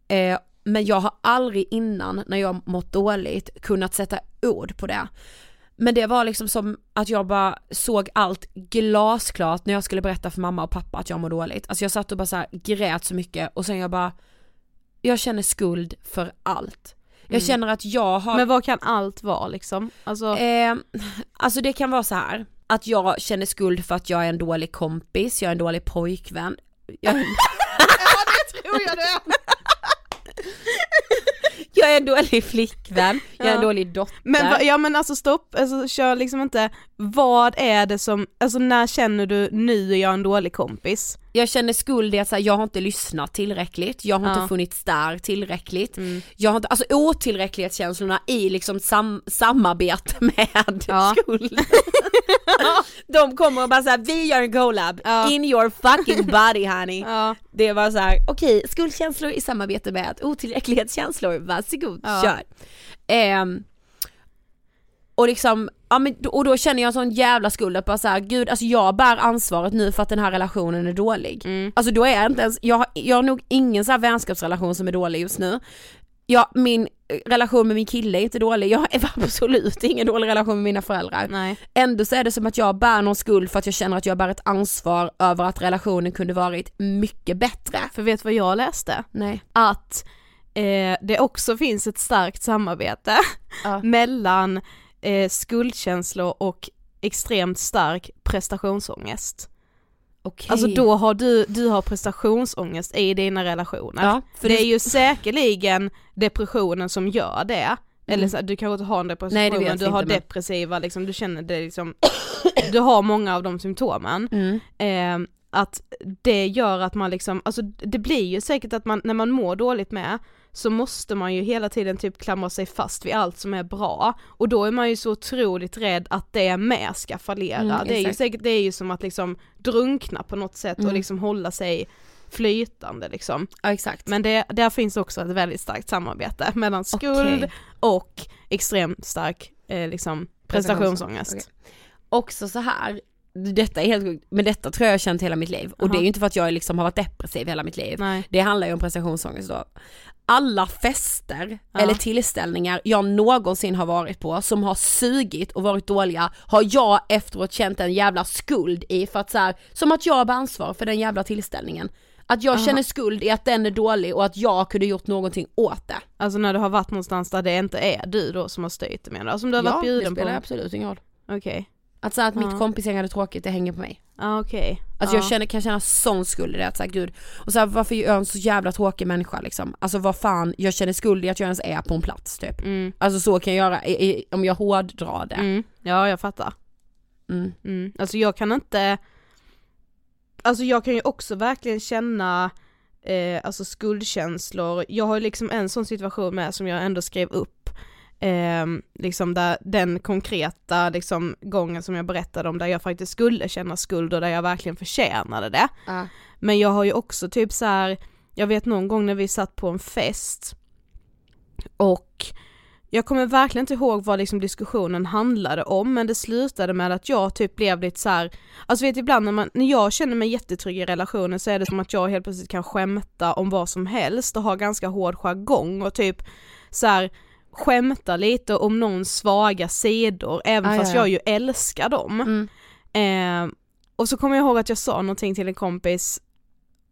E: Eh, men jag har aldrig innan när jag mått dåligt kunnat sätta ord på det. Men det var liksom som att jag bara såg allt glasklart när jag skulle berätta för mamma och pappa att jag mår dåligt. Alltså jag satt och bara så grät så mycket och sen jag bara, jag känner skuld för allt. Jag
D: Mm.
E: känner att jag har
D: Men vad kan allt vara liksom? Alltså,
E: Eh, [laughs] alltså det kan vara så här att jag känner skuld för att jag är en dålig kompis, jag är en dålig pojkvän. Jag, [laughs]
D: tror jag det! [laughs]
E: jag är en dålig flickvän, jag är en
D: Ja.
E: dålig dotter.
D: Men ja men alltså stopp, alltså kör liksom inte, vad är det som, alltså när känner du nu är jag en dålig kompis?
E: Jag känner skuld i att här, jag har inte lyssnat tillräckligt, jag har
D: Ja.
E: inte funnits där tillräckligt.
D: Mm.
E: Jag har inte, alltså otillräcklighetskänslorna i liksom sam, samarbete [laughs] med
D: Ja.
E: skuld. [laughs] De kommer och bara såhär, vi gör en collab,
D: Ja.
E: in your fucking body honey.
D: Ja.
E: Det var så här: okej skuldkänslor i samarbete med otillräcklighetskänslor, varsågod,
D: Ja.
E: kör. Ehm, och liksom, ja men och då känner jag sån jävla skuld att bara såhär, gud alltså jag bär ansvaret nu för att den här relationen är dålig.
D: Mm.
E: Alltså då är jag inte ens, jag, har- jag har nog ingen så här vänskapsrelation som är dålig just nu. Ja, min relation med min kille är inte dålig, jag har [laughs] absolut ingen dålig relation med mina föräldrar.
D: Nej.
E: Ändå så är det som att jag bär någon skuld för att jag känner att jag bär ett ansvar över att relationen kunde varit mycket bättre.
D: För vet du vad jag läste?
E: Nej.
D: Att eh, det också finns ett starkt samarbete
E: Ja. [laughs]
D: mellan eh, skuldkänslor och extremt stark prestationsångest.
E: Okej.
D: Alltså då har du, du har prestationsångest i dina relationer.
E: Ja, för
D: det
E: det-
D: är ju säkerligen depressionen som gör det. Eller
E: Mm.
D: så, du kanske inte har en depression
E: Nej, det
D: men du har
E: inte, men-
D: depressiva liksom, du känner det liksom, [coughs] du har många av de symptomen.
E: Mm.
D: Eh, att det gör att man liksom, alltså det blir ju säkert att man, när man mår dåligt med, så måste man ju hela tiden typ klamra sig fast vid allt som är bra och då är man ju så otroligt rädd att det med ska fallera.
E: Mm,
D: det är ju säkert, det är ju som att liksom drunkna på något sätt och
E: Mm.
D: liksom hålla sig flytande liksom.
E: Ja exakt.
D: Men det, där finns också ett väldigt starkt samarbete mellan skuld
E: Okej.
D: och extremt stark eh, liksom prestationsångest.
E: Okej. Också så här. Detta är helt sjukt, men detta tror jag jag har känt hela mitt liv. Och det är ju inte för att jag liksom har varit depressiv hela mitt liv.
D: Nej.
E: Det handlar ju om prestationsångest då. Alla fester
D: Ja.
E: eller tillställningar jag någonsin har varit på som har sugit och varit dåliga har jag efteråt känt en jävla skuld i för att så här, som att jag bär ansvar för den jävla tillställningen. Att jag
D: Aha.
E: känner skuld i att den är dålig och att jag kunde gjort någonting åt det.
D: Alltså när du har varit någonstans där det inte är du då som har styrt det menar du? Alltså om du har
E: ja,
D: varit
E: det
D: bjuden på?
E: spelar absolut ingen roll.
D: Okej.
E: Att säga att
D: Ja.
E: mitt kompisgäng hade tråkigt, det hänger på mig.
D: Ja okej.
E: Alltså
D: ja.
E: jag känner, kan känna sån skuld i det, att här, gud, och så här, varför är jag en så jävla tråkig människa liksom? Alltså vad fan, jag känner skuld i att jag ens är på en plats typ.
D: Mm.
E: Alltså så kan jag göra i, i, om jag hårddrar det.
D: Mm. Ja jag fattar.
E: Mm.
D: Mm. Alltså jag kan inte, alltså jag kan ju också verkligen känna eh, alltså skuldkänslor, jag har liksom en sån situation med som jag ändå skrev upp, eh, liksom där, den konkreta liksom gången som jag berättade om där jag faktiskt skulle känna skuld och där jag verkligen förtjänade det.
E: Ja.
D: Men jag har ju också typ så här, jag vet någon gång när vi satt på en fest och jag kommer verkligen inte ihåg vad liksom diskussionen handlade om men det slutade med att jag typ blev lite så här, alltså vet ibland när, man, när jag känner mig jättetrygg i relationen så är det som att jag helt plötsligt kan skämta om vad som helst och ha ganska hård jargong och typ så här skämta lite om någons svaga sidor även
E: Ah,
D: fast
E: ja, ja.
D: jag ju älskar dem.
E: Mm.
D: Eh, och så kommer jag ihåg att jag sa någonting till en kompis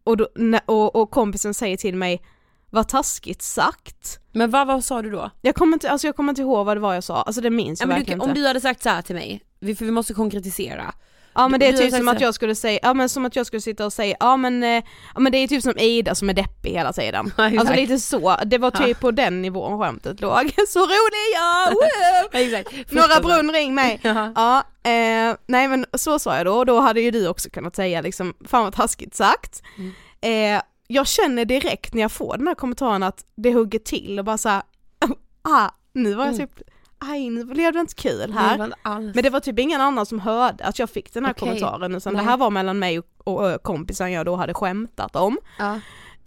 D: och, då, och, och kompisen säger till mig vad taskigt sagt.
E: Men vad, vad sa du då?
D: Jag kommer, inte, alltså jag kommer inte ihåg vad det var jag sa, alltså det minns
E: Ja,
D: jag
E: men du,
D: verkligen
E: om
D: inte.
E: du hade sagt så här till mig, för vi måste konkretisera.
D: Ja men det är typ som att jag skulle säga, ja men som att jag skulle sitta och säga, ja men, eh, ja men det är typ som Ida som är deppig hela tiden. [laughs] Alltså lite så, det var typ
E: Ja.
D: på den nivån skämtet låg. [laughs] Så rolig är jag! [laughs]
E: Exakt.
D: Norra
E: Fruktansvärt.
D: Brunn ring mig!
E: Ja.
D: Eh, nej men så sa jag då och då hade ju du också kunnat säga liksom, fan vad taskigt sagt.
E: Mm.
D: Eh, jag känner direkt när jag får den här kommentaren att det hugger till och bara såhär, ah, nu var jag
E: Mm.
D: Aj nu blev det inte kul
E: Det
D: här.
E: var inte.
D: Men det var typ ingen annan som hörde att jag fick den här
E: Okej.
D: kommentaren utan
E: Nej.
D: det här var mellan mig och, och, och kompisen jag då hade skämtat om.
E: ja.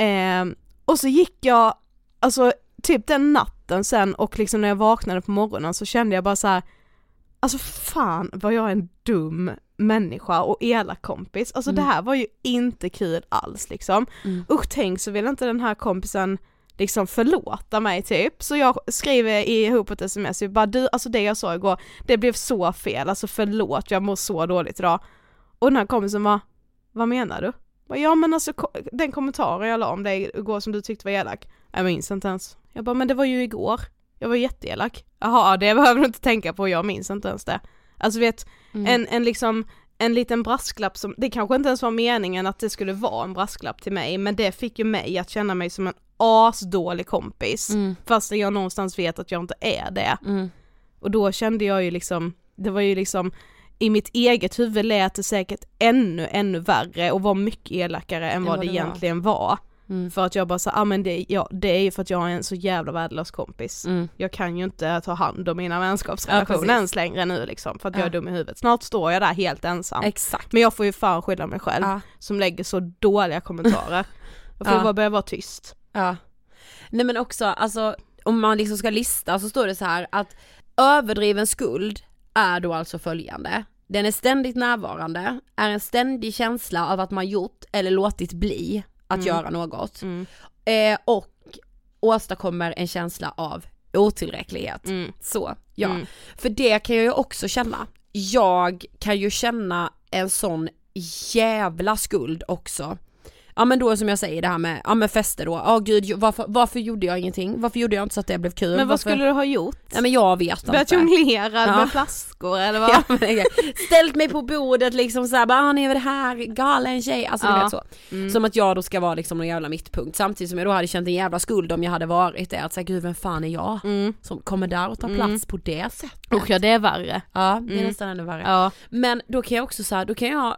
D: Eh, och så gick jag, alltså typ den natten sen och liksom när jag vaknade på morgonen så kände jag bara så här. Alltså fan vad jag är en dum människa och elak kompis. Alltså
E: Mm.
D: det här var ju inte kul alls liksom.
E: Mm.
D: Usch tänk så vill inte den här kompisen liksom förlåta mig typ. Så jag skriver ihop ett sms, jag bara du, alltså det jag sa igår, det blev så fel, alltså förlåt jag mår så dåligt idag. Och den här kompisen var, vad menar du? Bara, Ja men alltså den kommentaren jag la om dig igår som du tyckte var elak, jag minns inte ens. Jag bara men det var ju igår, jag var jätteelak. Jaha det [laughs] behöver du inte tänka på, jag minns inte ens det. Alltså vet,
E: Mm.
D: en, en liksom en liten brasklapp som, det kanske inte ens var meningen att det skulle vara en brasklapp till mig men det fick ju mig att känna mig som en asdålig kompis
E: Mm.
D: fast jag någonstans vet att jag inte är det.
E: Mm.
D: Och då kände jag ju liksom, det var ju liksom i mitt eget huvud lät det säkert ännu, ännu värre och var mycket elakare än vad,
E: vad
D: det
E: det var.
D: egentligen var.
E: Mm.
D: För att jag bara sa, ah, men det, ja, det är ju för att jag är en så jävla värdelös kompis.
E: Mm.
D: Jag kan ju inte ta hand om mina
E: Ja,
D: vänskapsrelationer
E: precis.
D: ens längre nu liksom, för att jag är
E: Ja.
D: dum i huvudet. Snart står jag där helt ensam.
E: Exakt.
D: Men jag får ju fan skylla mig själv
E: Ja.
D: som lägger så dåliga kommentarer. [laughs] Jag får
E: Ja.
D: bara börja vara tyst.
E: Ja. Nej men också, alltså om man liksom ska lista så står det så här att överdriven skuld är då alltså följande. Den är ständigt närvarande, är en ständig känsla av att man gjort eller låtit bli att
D: Mm.
E: göra något.
D: Mm.
E: Eh, och åstadkommer en känsla av otillräcklighet.
D: Mm.
E: Så, ja.
D: Mm.
E: För det kan jag ju också känna. Jag kan ju känna en sån jävla skuld också. Ja men då som jag säger det här med, ja men fester då, ja gud varför, varför gjorde jag ingenting? Varför gjorde jag inte så att det blev kul?
D: Men vad
E: varför...
D: skulle du ha gjort?
E: Nej men jag vet
D: Börjat
E: inte.
D: jonglera
E: Ja.
D: med flaskor eller [laughs] vad?
E: Ja, men. Ställt mig på bordet liksom såhär, bara ah, ni är det här, galen tjej, alltså du
D: Ja.
E: vet så.
D: Mm.
E: Som att jag då ska vara liksom någon jävla mittpunkt samtidigt som jag då hade känt en jävla skuld om jag hade varit det, att säga gud vem fan är jag
D: Mm.
E: som kommer där och tar
D: Mm.
E: plats på det sättet?
D: Usch ja det är värre.
E: Ja, det är
D: Mm.
E: nästan ännu värre.
D: Ja.
E: Men då kan jag också säga, då kan jag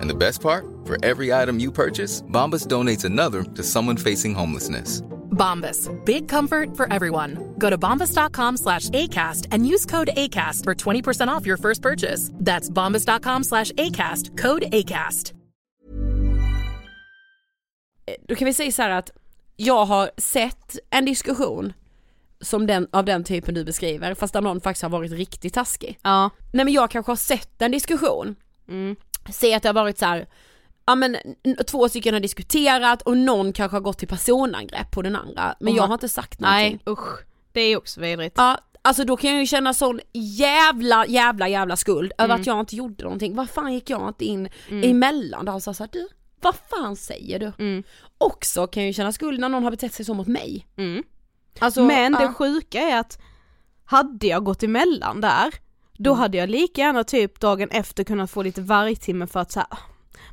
I: And the best part? For every item you purchase, Bombas donates another to someone facing homelessness.
J: Bombas. Big comfort for everyone. Go to bombas.com slash ACAST and use code ACAST for 20% off your first purchase. That's bombas.com slash ACAST. Code ACAST.
E: Då kan vi säga så här att jag har sett en diskussion som den, av den typen du beskriver, fast där någon faktiskt har varit riktigt taskig.
D: Ja.
E: Nej men jag kanske har sett en diskussion,
D: Mm.
E: Se att det har varit så här, ja men två stycken har diskuterat och någon kanske har gått till personangrepp på den andra, men
D: Och
E: jag har inte sagt någonting.
D: Nej usch, det är också vidrigt.
E: Ja, alltså då kan jag ju känna sån jävla jävla jävla skuld över
D: Mm.
E: att jag inte gjorde någonting. Vad fan gick jag inte in emellan där och sa såhär, du vad fan säger du?
D: Mm.
E: Också kan jag ju känna skuld när någon har betett sig så mot mig.
D: Mm.
E: Alltså,
D: Men det
E: ja.
D: sjuka är att hade jag gått emellan där, då
E: Mm.
D: hade jag lika gärna typ dagen efter kunnat få lite vargtimme för att säga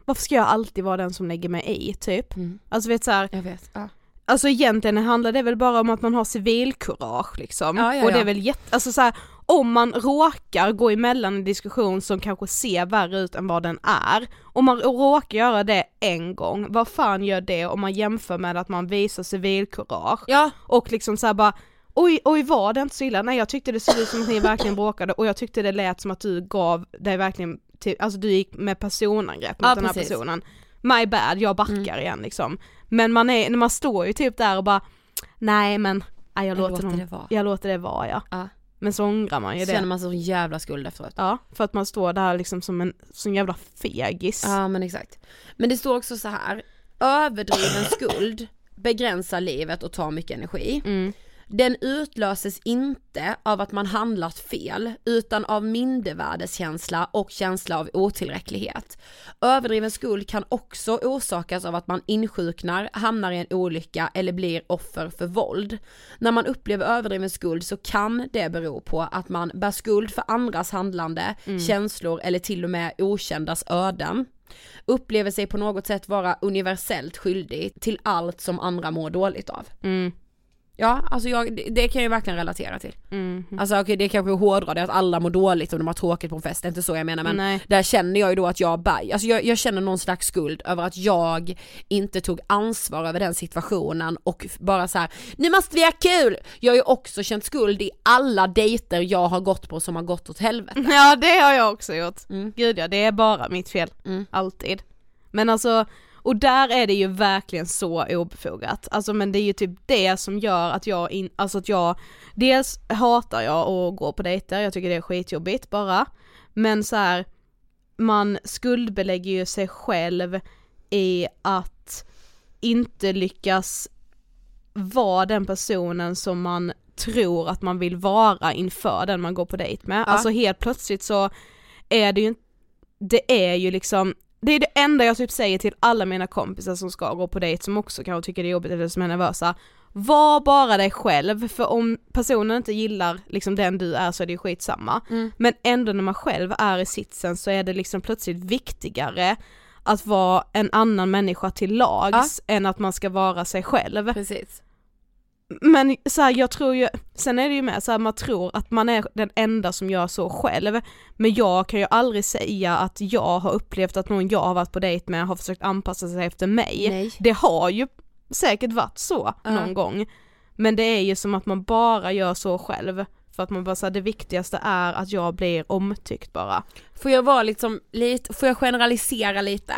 D: varför ska jag alltid vara den som lägger mig i typ?
E: Mm.
D: Alltså vet så här,
E: Jag vet. Ja.
D: alltså egentligen handlar det väl bara om att man har civilkurage liksom.
E: Ja, ja,
D: och det är väl jätte, alltså så här, om man råkar gå emellan en diskussion som kanske ser värre ut än vad den är, om man råkar göra det en gång, vad fan gör det om man jämför med att man visar civilkurage?
E: Ja,
D: Och liksom såhär bara Oj, oj var det inte så illa? Nej jag tyckte det såg ut som att ni verkligen bråkade och jag tyckte det lät som att du gav dig verkligen till, alltså du gick med personangrepp mot
E: Ja,
D: den här
E: precis.
D: personen. My bad, jag backar igen liksom. Men man är, man står ju typ där och bara Nej men, nej, jag,
E: Jag
D: låter, dem,
E: det vara.
D: jag låter det vara ja.
E: Ja.
D: Men så ångrar man ju
E: känner
D: det.
E: man så jävla skuld efteråt.
D: Ja, för att man står där liksom som en sån jävla fegis.
E: Ja men exakt. Men det står också så här. överdriven skuld begränsar livet och tar mycket energi.
D: Mm.
E: Den utlöses inte av att man handlat fel, utan av mindervärdeskänsla och känsla av otillräcklighet. Överdriven skuld kan också orsakas av att man insjuknar, hamnar i en olycka eller blir offer för våld. När man upplever överdriven skuld så kan det bero på att man bär skuld för andras handlande, känslor eller till och med okändas öden upplever sig på något sätt vara universellt skyldig till allt som andra mår dåligt av.
D: Mm.
E: Ja, alltså jag, det, det kan jag ju verkligen relatera till.
D: Mm.
E: Alltså okej det kanske är hårdra det att alla mår dåligt och de har tråkigt på en fest, det är inte så jag menar men
D: Nej.
E: där känner jag ju då att jag bär, alltså jag, jag känner någon slags skuld över att jag inte tog ansvar över den situationen och bara så här: nu måste vi ha kul! Jag har ju också känt skuld i alla dejter jag har gått på som har gått åt helvete. [laughs]
D: Ja det har jag också gjort.
E: Mm.
D: Gud ja, det är bara mitt fel.
E: Mm.
D: Alltid. Men alltså, och där är det ju verkligen så obefogat. Alltså men det är ju typ det som gör att jag, in, alltså att jag, dels hatar jag att gå på dejter, jag tycker det är skitjobbigt bara. Men så här, man skuldbelägger ju sig själv i att inte lyckas vara den personen som man tror att man vill vara inför den man går på dejt med. Alltså helt plötsligt så är det ju det är ju liksom det är det enda jag typ säger till alla mina kompisar som ska gå på dejt som också kanske tycker det är jobbigt eller som är nervösa. Var bara dig själv, för om personen inte gillar liksom den du är så är det ju skitsamma.
E: Mm.
D: Men ändå när man själv är i sitsen så är det liksom plötsligt viktigare att vara en annan människa till lags än att man ska vara sig själv.
E: Precis.
D: Men så här, jag tror ju, sen är det ju med så här, man tror att man är den enda som gör så själv. Men jag kan ju aldrig säga att jag har upplevt att någon jag har varit på dejt med har försökt anpassa sig efter mig.
E: Nej.
D: Det har ju säkert varit så
E: Ja.
D: någon gång. Men det är ju som att man bara gör så själv. För att man bara säger det viktigaste är att jag blir omtyckt bara.
E: Får jag vara liksom lite, får jag generalisera lite?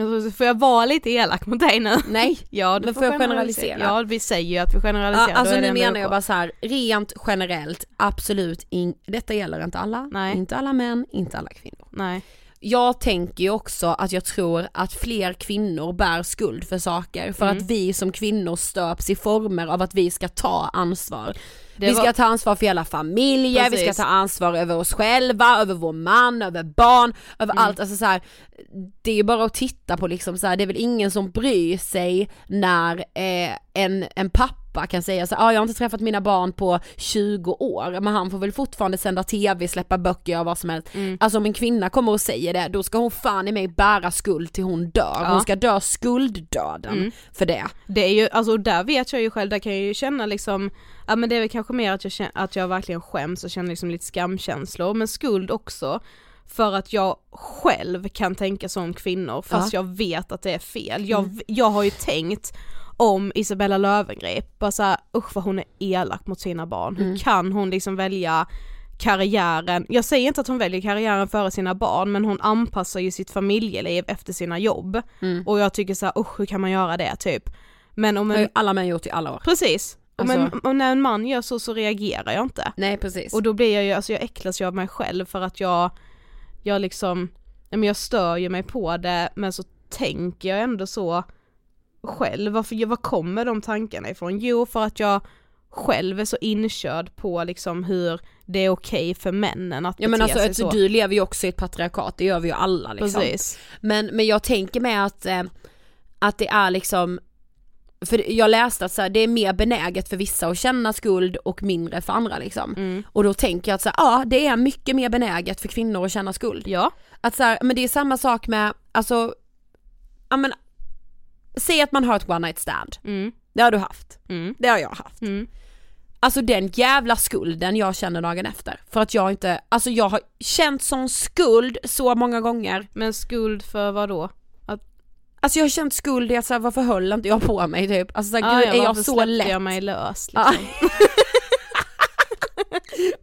D: Alltså, får jag vara lite elak mot dig nu?
E: Nej, [laughs]
D: Ja,
E: men
D: får
E: får jag generalisera?
D: Ja, vi säger ju att vi generaliserar.
E: Ja, alltså nu menar jag bara så här, rent generellt, absolut, in, detta gäller inte alla,
D: Nej.
E: inte alla män, inte alla kvinnor.
D: Nej.
E: Jag tänker ju också att jag tror att fler kvinnor bär skuld för saker för
D: Mm.
E: att vi som kvinnor stöps i former av att vi ska ta ansvar.
D: Det
E: vi ska
D: var-
E: ta ansvar för hela familjer, vi ska
D: Precis.
E: ta ansvar över oss själva, över vår man, över barn, över
D: Mm.
E: allt. Alltså så här, det är ju bara att titta på liksom så här, det är väl ingen som bryr sig när eh, en, en pappa kan säga så ah, jag har inte träffat mina barn på 20 år, men han får väl fortfarande sända tv, släppa böcker och vad som helst.
D: Mm.
E: Alltså om en kvinna kommer och säger det, då ska hon fan i mig bära skuld till hon dör.
D: Ja.
E: Hon ska dö skulddöden
D: Mm.
E: för det.
D: Det är ju, alltså där vet jag ju själv, där kan jag ju känna liksom, ja men det är väl kanske mer att jag, att jag verkligen skäms och känner liksom lite skamkänslor, men skuld också. För att jag själv kan tänka som kvinnor fast jag vet att det är fel. Jag,
E: Mm.
D: jag har ju tänkt om Isabella Löwengrip, bara såhär usch vad hon är elak mot sina barn. Hur
E: Mm.
D: kan hon liksom välja karriären, jag säger inte att hon väljer karriären före sina barn men hon anpassar ju sitt familjeliv efter sina jobb.
E: Mm.
D: Och jag tycker såhär usch hur kan man göra det typ. Men om
E: Det har
D: en,
E: ju alla män gjort i alla år.
D: precis, om,
E: Alltså-
D: en, om när en man gör så så reagerar jag inte.
E: Nej precis.
D: Och då blir jag ju, alltså jag äcklas ju av mig själv för att jag, jag liksom, men jag stör ju mig på det men så tänker jag ändå så själv, varför, var kommer de tankarna ifrån? Jo för att jag själv är så inkörd på liksom hur det är okej för männen att
E: Ja men
D: bete
E: alltså,
D: sig
E: alltså
D: så.
E: du lever ju också i ett patriarkat, det gör vi ju alla liksom.
D: Precis.
E: Men, men jag tänker med att, eh, att det är liksom för jag läste att så här, det är mer benäget för vissa att känna skuld och mindre för andra liksom.
D: Mm.
E: Och då tänker jag att så här, ja det är mycket mer benäget för kvinnor att känna skuld.
D: Ja.
E: Att så här, men det är samma sak med, alltså, ja men, säg att man har ett one night stand.
D: Mm.
E: Det har du haft.
D: Mm.
E: Det har jag haft.
D: Mm.
E: Alltså den jävla skulden jag känner dagen efter. För att jag inte, alltså jag har känt sån skuld så många gånger.
D: Men skuld för vad då?
E: Alltså jag har känt skuld i att såhär, varför höll inte jag på mig typ? Alltså såhär,
D: Ah,
E: gud
D: ja,
E: är jag så lätt?
D: jag mig lös
E: Ja.
D: liksom? [laughs]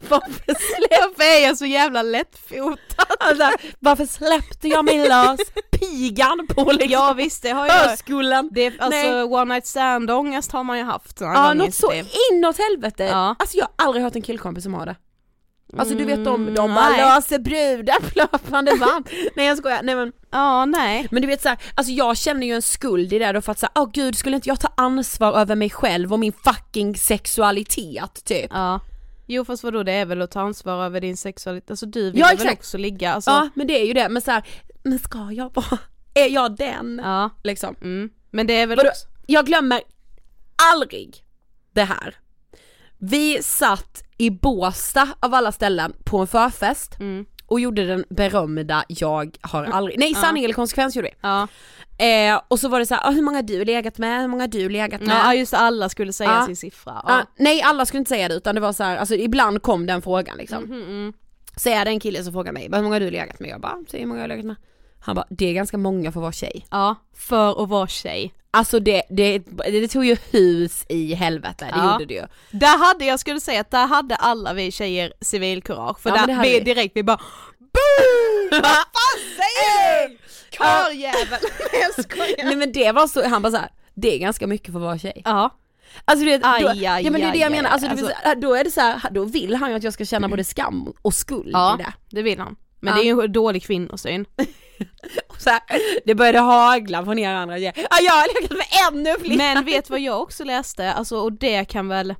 E: varför,
D: Varför är jag så jävla lättfotad?
E: alltså, varför släppte jag mig lös? Pigan på liksom
D: Ja visst det har jag,
E: Öskullen.
D: det, alltså
E: Nej.
D: one night stand ångest har man ju haft
E: Ja
D: i
E: något så
D: liv.
E: inåt helvete.
D: Ja.
E: Alltså jag har aldrig hört en killkompis som har det. Alltså du vet de,
D: Mm,
E: de bara
D: nej.
E: löser brudar på löpande band. [laughs] Nej jag skojar, nej men
D: Ja nej.
E: Men du vet såhär, alltså jag känner ju en skuld i det då för att säga, åh gud skulle inte jag ta ansvar över mig själv och min fucking sexualitet typ?
D: Ja. Jo fast vadå det är väl att ta ansvar över din sexualitet, alltså du vill
E: Ja,
D: väl också ligga alltså.
E: Ja men det är ju det, men såhär, men ska jag vara, [laughs] är jag den?
D: Ja.
E: Liksom.
D: Mm. Men det är väl
E: Vadå?
D: också,
E: Jag glömmer aldrig det här. Vi satt i Båstad av alla ställen på en förfest
D: mm.
E: och gjorde den berömda jag har aldrig, nej
D: Ja.
E: sanning eller konsekvens gjorde vi.
D: ja.
E: Eh, och så var det så här, "Ah, hur många har du legat med, hur många har du legat med?
D: ja just alla skulle säga
E: Ja.
D: sin siffra.
E: Ja,
D: Ja.
E: nej alla skulle inte säga det utan det var så här, alltså ibland kom den frågan liksom.
D: Mhm, mm.
E: Så är det en kille som frågar mig, hur många har du legat med? Jag bara, säg hur många jag har legat med. Han bara, det är ganska många för att vara tjej.
D: ja, för att vara tjej.
E: Alltså det, det, det tog ju hus i helvete, det
D: Ja.
E: gjorde det ju.
D: Där hade, jag skulle säga att där hade alla vi tjejer civilkurage, för
E: Ja,
D: där, vi,
E: vi.
D: direkt vi bara [laughs] BOOM! Vad fan säger du? Karljävel! [laughs] Nej jag skojar.
E: Nej men det var så, han bara så här, det är ganska mycket för att vara tjej.
D: Ja.
E: Alltså du vet, då,
D: Aj,
E: ja men det är det jag
D: aj,
E: menar, alltså,
D: aj.
E: du vet, så här, då är det så här, då vill han ju att jag ska känna [clears throat] både skam och skuld
D: Ja.
E: i det.
D: Det vill han. Men
E: Ja.
D: det är ju en dålig kvinnosyn. [laughs]
E: Och Så här, det började hagla från er andra. Ja jag har legat med ännu fler!
D: Men vet vad jag också läste, alltså och det kan väl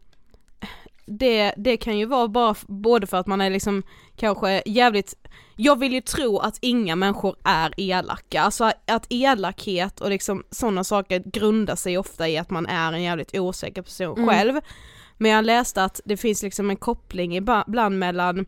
D: det, det kan ju vara bara både för att man är liksom kanske jävligt jag vill ju tro att inga människor är elaka, alltså att elakhet och liksom sådana saker grundar sig ofta i att man är en jävligt osäker person
E: Mm.
D: själv. Men jag läste att det finns liksom en koppling ibland mellan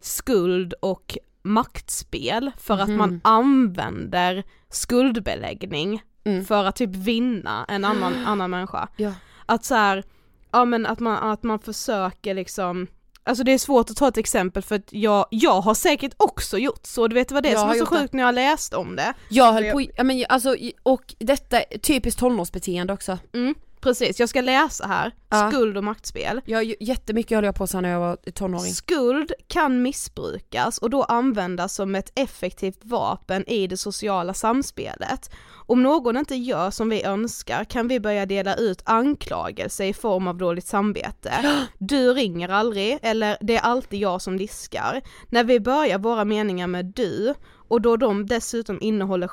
D: skuld och maktspel för att
E: Mhm.
D: man använder skuldbeläggning
E: Mm.
D: för att typ vinna en annan, [gasps] annan människa.
E: Ja.
D: Att så här, ja men att man, att man försöker liksom Alltså det är svårt att ta ett exempel för att jag, jag har säkert också gjort så, du vet vad det är
E: Jag
D: som var så
E: det.
D: sjukt när jag läste om det.
E: Jag höll
D: Jag-
E: på, ja men alltså, och detta är typiskt tonårsbeteende också.
D: Mm. Precis, jag ska läsa här.
E: Ja.
D: Skuld och maktspel.
E: Ja, jättemycket höll jag på så när jag var tonåring.
D: Skuld kan missbrukas och då användas som ett effektivt vapen i det sociala samspelet. Om någon inte gör som vi önskar kan vi börja dela ut anklagelse i form av dåligt samvete. [gasps] Du ringer aldrig, eller det är alltid jag som diskar. När vi börjar våra meningar med du, och då de dessutom innehåller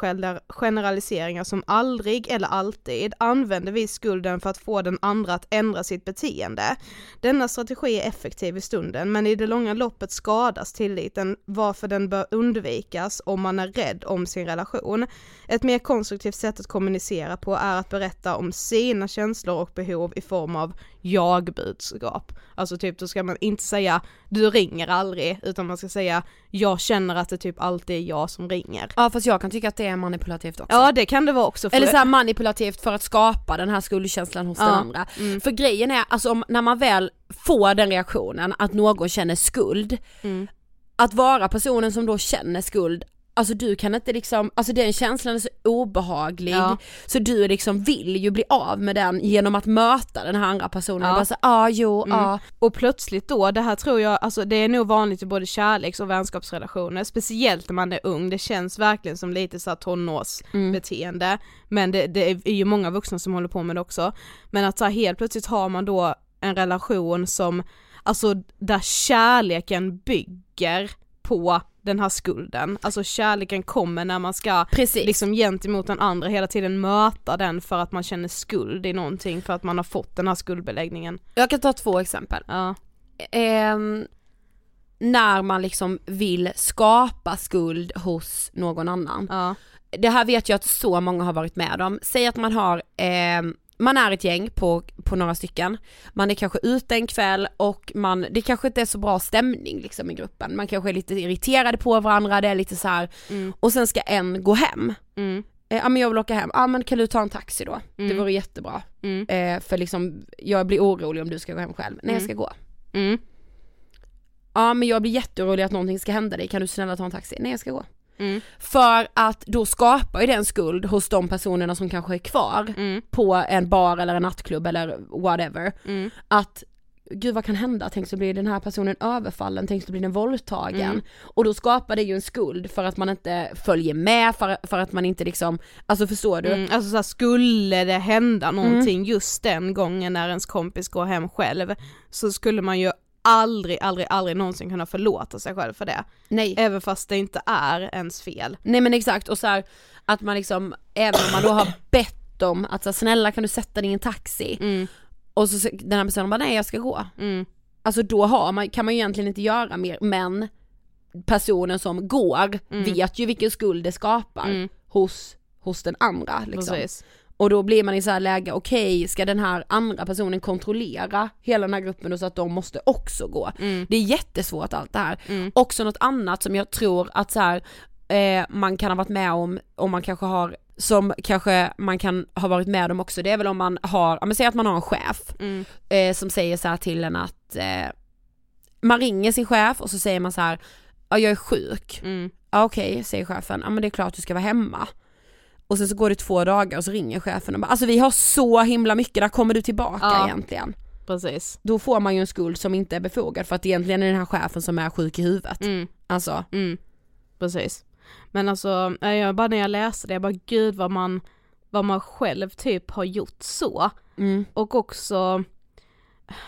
D: generaliseringar som aldrig eller alltid använder vi skulden för att få den andra att ändra sitt beteende. Denna strategi är effektiv i stunden men i det långa loppet skadas tilliten varför den bör undvikas om man är rädd om sin relation. Ett mer konstruktivt sätt att kommunicera på är att berätta om sina känslor och behov i form av jag-budskap. Alltså typ då ska man inte säga du ringer aldrig utan man ska säga jag känner att det typ alltid är jag som ringer.
E: Ja fast jag kan tycka att det är manipulativt också.
D: Ja det kan det vara också. För
E: Eller så här manipulativt för att skapa den här skuldkänslan hos
D: Ja,
E: den andra.
D: mm.
E: För grejen är, alltså om, när man väl får den reaktionen att någon känner skuld,
D: Mm.
E: att vara personen som då känner skuld, alltså du kan inte liksom, alltså den känslan är så obehaglig,
D: Ja.
E: så du liksom vill ju bli av med den genom att möta den här andra personen
D: Ja.
E: och bara så ah, jo,
D: Mm.
E: ah.
D: Och plötsligt då, det här tror jag, alltså det är nog vanligt i både kärleks och vänskapsrelationer, speciellt när man är ung, det känns verkligen som lite såhär tonårsbeteende, men det, det är ju många vuxna som håller på med det också. Men att så här, helt plötsligt har man då en relation som, alltså där kärleken bygger på den här skulden, alltså kärleken kommer när man ska
E: Precis.
D: liksom gentemot den andra hela tiden möta den för att man känner skuld i någonting för att man har fått den här skuldbeläggningen.
E: Jag kan ta två exempel.
D: Ja.
E: Ehm, när man liksom vill skapa skuld hos någon annan.
D: Ja.
E: Det här vet jag att så många har varit med om. Säg att man har, ehm, man är ett gäng på, på några stycken, man är kanske ute en kväll och man, det kanske inte är så bra stämning liksom i gruppen, man kanske är lite irriterade på varandra, det är lite så här
D: Mm.
E: och sen ska en gå hem.
D: Mm.
E: Eh, Ja men jag vill åka hem, ja men kan du ta en taxi då? Det
D: Mm.
E: vore jättebra.
D: Mm.
E: Eh, för liksom, jag blir orolig om du ska gå hem själv. Nej jag ska gå.
D: Mm.
E: Ja men jag blir jätteorolig att någonting ska hända dig, kan du snälla ta en taxi? Nej jag ska gå.
D: Mm.
E: För att då skapar ju den skuld hos de personerna som kanske är kvar
D: Mm.
E: på en bar eller en nattklubb eller whatever.
D: Mm.
E: Att gud vad kan hända? Tänk så blir den här personen överfallen, tänk så blir den våldtagen.
D: Mm.
E: Och då skapar det ju en skuld för att man inte följer med, för, för att man inte liksom, alltså förstår du?
D: Mm. Alltså så här, skulle det hända någonting just den gången när ens kompis går hem själv så skulle man ju aldrig, aldrig, aldrig någonsin kunna förlåta sig själv för det.
E: Nej.
D: Även fast det inte är ens fel.
E: Nej men exakt och så här, att man liksom, även om man då har [clears throat] bett dem att så här, snälla kan du sätta dig i en taxi?
D: Mm.
E: Och så den här personen bara nej jag ska gå.
D: Mm.
E: Alltså då har man, kan man ju egentligen inte göra mer men personen som går
D: Mm.
E: vet ju vilken skuld det skapar
D: Mm.
E: hos, hos den andra liksom.
D: Precis.
E: Och då blir man i så här läge, okej ska den här andra personen kontrollera hela den här gruppen så att de måste också gå.
D: Mm.
E: Det är jättesvårt allt det här.
D: Mm.
E: Också något annat som jag tror att så här, eh, man kan ha varit med om, om man kanske har, som kanske man kan ha varit med om också, det är väl om man har, ja men säg att man har en chef
D: Mm.
E: eh, som säger så till en att eh, man ringer sin chef och så säger man så här, ja jag är sjuk,
D: Mm.
E: ja okej säger chefen, ja men det är klart du ska vara hemma. Och sen så går det två dagar och så ringer chefen och bara, alltså vi har så himla mycket, där kommer du tillbaka
D: Ja.
E: egentligen?
D: Precis.
E: Då får man ju en skuld som inte är befogad för att egentligen är det den här chefen som är sjuk i huvudet.
D: Mm.
E: Alltså,
D: Mm. Precis. Men alltså, eh, jag bara när jag läste det, jag bara gud vad man, vad man själv typ har gjort så.
E: mm.
D: Och också,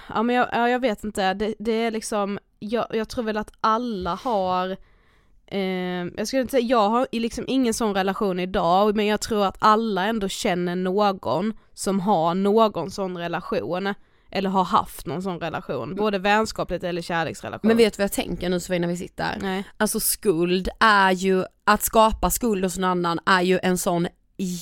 D: ja men jag, ja, jag vet inte, det, det är liksom, jag, jag tror väl att alla har, eh, jag skulle inte säga, jag har liksom ingen sån relation idag, men jag tror att alla ändå känner någon som har någon sån relation. Eller har haft någon sån relation, både vänskapligt eller kärleksrelation.
E: Men vet du vad jag tänker nu Sofie när vi sitter?
D: Nej.
E: Alltså skuld är ju, att skapa skuld hos någon annan är ju en sån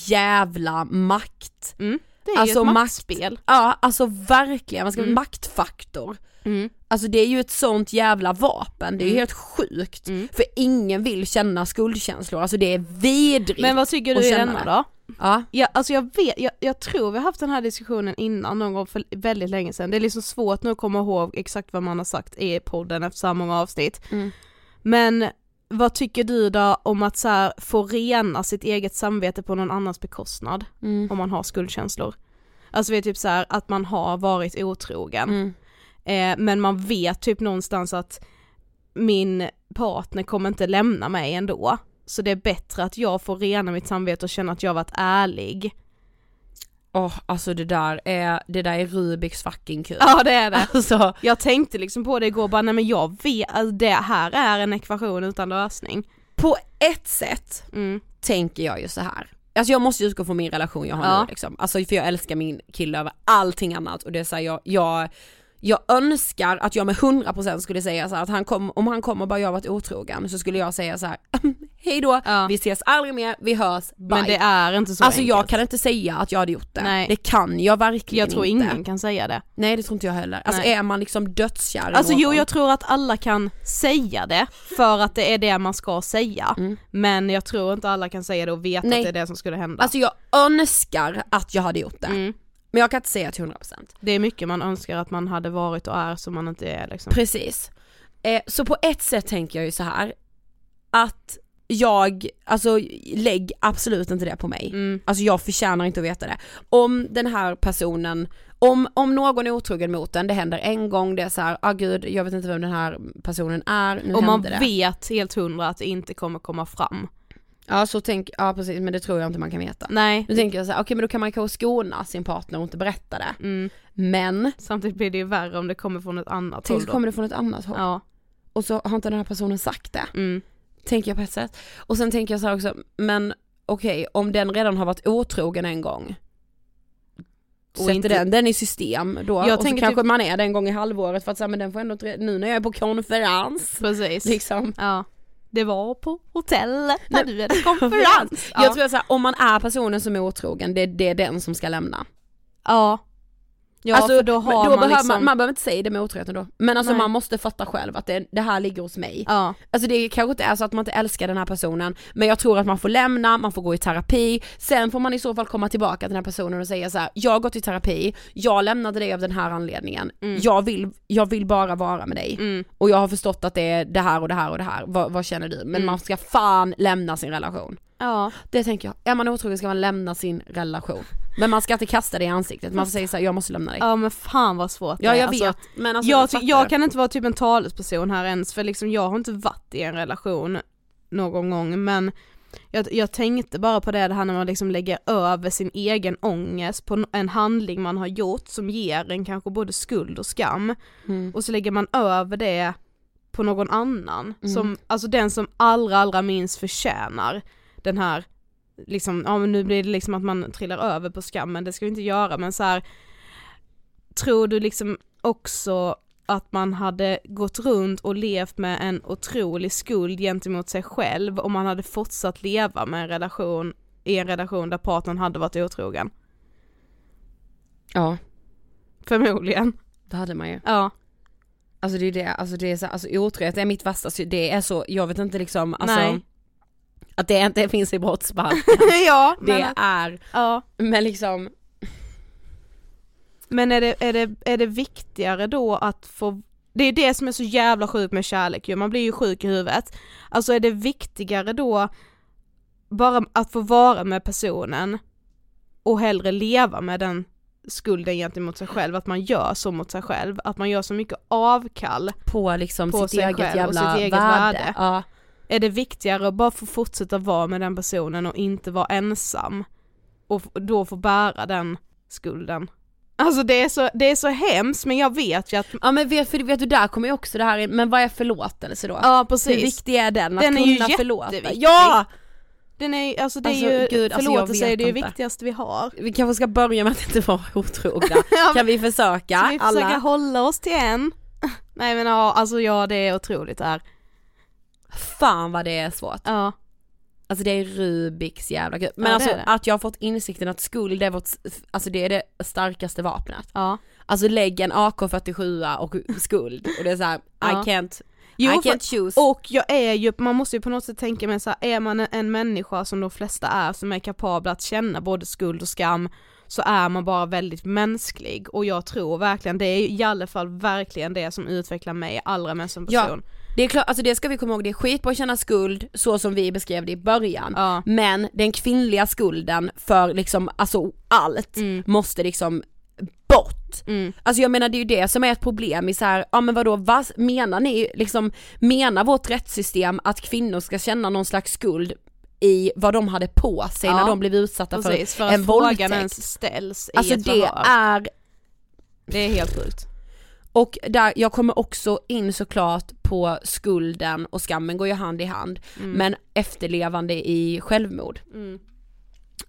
E: jävla makt.
D: Mm, det är
E: Alltså
D: ju ett
E: makt-
D: maktspel.
E: Ja alltså verkligen, man ska
D: Mm.
E: maktfaktor.
D: Mm.
E: Alltså det är ju ett sånt jävla vapen, det är ju
D: Mm.
E: helt sjukt.
D: Mm.
E: För ingen vill känna skuldkänslor, alltså det är vidrigt.
D: Men vad tycker du i denna då?
E: Ja.
D: Ja, alltså jag vet, jag, jag tror vi har haft den här diskussionen innan någon gång för väldigt länge sedan. Det är liksom svårt nu att komma ihåg exakt vad man har sagt i podden efter så här många avsnitt.
E: Mm.
D: Men vad tycker du då om att så här, få rena sitt eget samvete på någon annans bekostnad?
E: Mm.
D: Om man har skuldkänslor? Alltså vet typ så här, att man har varit otrogen. Eh, men man vet typ någonstans att min partner kommer inte lämna mig ändå. Så det är bättre att jag får rena mitt samvete och känna att jag varit ärlig.
E: Åh, alltså det där är, det där är Rubiks fucking kul.
D: Ja det är det.
E: Alltså,
D: Jag tänkte liksom på det igår bara nej men jag vet, alltså, det här är en ekvation utan lösning.
E: på ett sätt
D: Mm.
E: tänker jag ju så här. Alltså jag måste utgå från min relation jag har
D: Ja.
E: nu liksom. Alltså för jag älskar min kille över allting annat och det är så här, jag, jag, jag önskar att jag med 100% skulle säga så att han kom, om han kommer bara jag varit otrogen så skulle jag säga så här: [laughs] hej då,
D: Ja.
E: vi ses aldrig mer, vi hörs, bye.
D: Men det är inte så
E: Alltså jag
D: enkelt.
E: kan inte säga att jag hade gjort det.
D: Nej.
E: Det kan jag verkligen
D: Jag tror
E: inte.
D: ingen kan säga det.
E: Nej det tror inte jag heller. Alltså
D: Nej.
E: är man liksom dödskär
D: Alltså jo jag tror att alla kan säga det för att det är det man ska säga.
E: Mm.
D: Men jag tror inte alla kan säga det och veta
E: Nej.
D: att det är det som skulle hända.
E: Alltså jag önskar att jag hade gjort det.
D: mm.
E: Men jag kan inte säga till 100%.
D: Det är mycket man önskar att man hade varit och är som man inte är liksom.
E: Precis. Eh, så på ett sätt tänker jag ju så här att jag, alltså lägg absolut inte det på mig.
D: Mm.
E: Alltså jag förtjänar inte att veta det. Om den här personen, om, om någon är otrogen mot en, det händer en gång, det är så här, ah gud jag vet inte vem den här personen är, nu
D: Och man
E: det.
D: vet helt hundra att det inte kommer komma fram.
E: Ja så tänk, ja precis men det tror jag inte man kan veta.
D: Nej.
E: Nu tänker jag så här, okej men då kan man kanske skona sin partner och inte berätta det.
D: Mm.
E: Men,
D: Samtidigt blir det ju värre om det kommer från ett annat
E: tänk
D: håll då.
E: kommer det från ett annat håll.
D: Ja.
E: Och så har inte den här personen sagt det.
D: Mm.
E: Tänker jag på ett sätt. Och sen tänker jag så här också, men okej om den redan har varit otrogen en gång.
D: Och
E: Sätter
D: inte-
E: den, den i system då,
D: Jag
E: och så
D: tänker
E: kanske
D: typ-
E: man är det en gång i halvåret för att säga men den får ändå inte, nu när jag är på konferens,
D: Precis.
E: liksom.
D: Ja. Det var på hotellet när du hade konferens. [laughs] ja.
E: Jag tror att om man är personen som är otrogen, det, det är den som ska lämna.
D: ja. Ja
E: alltså,
D: då
E: då
D: man
E: behöver
D: liksom...
E: man, man behöver inte säga det med otroheten då, men alltså
D: Nej.
E: man måste fatta själv att det, det här ligger hos mig.
D: Ja.
E: Alltså det kanske inte är så att man inte älskar den här personen, men jag tror att man får lämna, man får gå i terapi, sen får man i så fall komma tillbaka till den här personen och säga så här: jag har gått i terapi, jag lämnade dig av den här anledningen,
D: Mm.
E: jag, vill, jag vill bara vara med dig.
D: Mm.
E: Och jag har förstått att det är det här och det här och det här, vad, vad känner du? Men
D: Mm.
E: man ska fan lämna sin relation.
D: Ja.
E: Det tänker jag, är man otrogen ska man lämna sin relation. Men man ska inte kasta det i ansiktet, man får säga såhär, jag måste lämna dig.
D: ja men fan vad svårt
E: Ja
D: det är.
E: jag
D: Alltså,
E: vet, men alltså,
D: jag, jag
E: du?
D: kan inte vara typ en talesperson här ens för liksom jag har inte varit i en relation någon gång men jag, jag tänkte bara på det, det här när man liksom lägger över sin egen ångest på en handling man har gjort som ger en kanske både skuld och skam
E: Mm.
D: och så lägger man över det på någon annan,
E: Mm.
D: som, alltså den som allra allra minst förtjänar den här, liksom, ja men nu blir det liksom att man trillar över på skammen, det ska vi inte göra men så här. tror du liksom också att man hade gått runt och levt med en otrolig skuld gentemot sig själv om man hade fortsatt leva med en relation i en relation där partnern hade varit otrogen?
E: Ja,
D: Förmodligen.
E: det hade man ju.
D: Ja.
E: Alltså det är det, alltså det är så, alltså otrohet är mitt värsta, det är så, jag vet inte liksom, alltså
D: Nej.
E: Att det inte finns i brottsbalken. [laughs]
D: ja,
E: det
D: men,
E: är,
D: ja.
E: men liksom,
D: Men är det, är, det, är det viktigare då att få det är det som är så jävla sjukt med kärlek ju, man blir ju sjuk i huvudet. Alltså är det viktigare då bara att få vara med personen och hellre leva med den skulden gentemot sig själv, att man gör så mot sig själv, att man gör så mycket avkall.
E: på liksom
D: På
E: sitt eget
D: själv och
E: jävla
D: sitt eget
E: värde.
D: värde.
E: Ja.
D: Är det viktigare att bara få fortsätta vara med den personen och inte vara ensam och då få bära den skulden? Alltså det är så, det är så hemskt men jag vet ju att,
E: ja men vet, för vet du där kommer ju också det här, in, men vad är förlåtelse då?
D: ja
E: Hur
D: precis.
E: viktig är den? Att
D: Den är
E: kunna
D: ju
E: förlåta? Ja!
D: Den är, alltså det är
E: Alltså,
D: ju,
E: gud, alltså,
D: förlåtelse är
E: vet
D: det
E: inte.
D: viktigaste vi har.
E: Vi kanske ska börja med att inte vara otrogna. [laughs]
D: Ja,
E: kan vi försöka?
D: Ska vi försöka
E: alla?
D: hålla oss till en? [laughs] Nej men ja, alltså ja det är otroligt det här.
E: Fan vad det är svårt.
D: Ja.
E: Alltså det är Rubiks jävla gud. Men
D: Ja,
E: alltså att jag har fått insikten att skuld är vårt, alltså det är det starkaste vapnet.
D: Ja.
E: Alltså lägg en AK47 och skuld och det är såhär,
D: Ja.
E: I can't,
D: Jo,
E: I can't choose.
D: Och jag är ju, man måste ju på något sätt tänka med så här, är man en, människa som de flesta är som är kapabla att känna både skuld och skam så är man bara väldigt mänsklig och jag tror verkligen, det är i alla fall verkligen det som utvecklar mig allra mest som
E: Ja. Det är klart, alltså det ska vi komma ihåg, det är skitbra att känna skuld så som vi beskrev det i början.
D: Ja.
E: Men den kvinnliga skulden för liksom, alltså allt
D: Mm.
E: måste liksom bort.
D: Mm.
E: Alltså jag menar det är ju det som är ett problem i så här, ja men vadå, vad menar ni liksom, menar vårt rättssystem att kvinnor ska känna någon slags skuld i vad de hade på sig
D: Ja,
E: när de blev utsatta
D: Precis, för
E: för en våldtäkt?
D: ens ställs i
E: Alltså
D: ett
E: det
D: förhör.
E: är
D: Det är helt sjukt.
E: Och där, jag kommer också in såklart på skulden och skammen går ju hand i hand,
D: Mm.
E: men efterlevande i självmord.
D: Mm.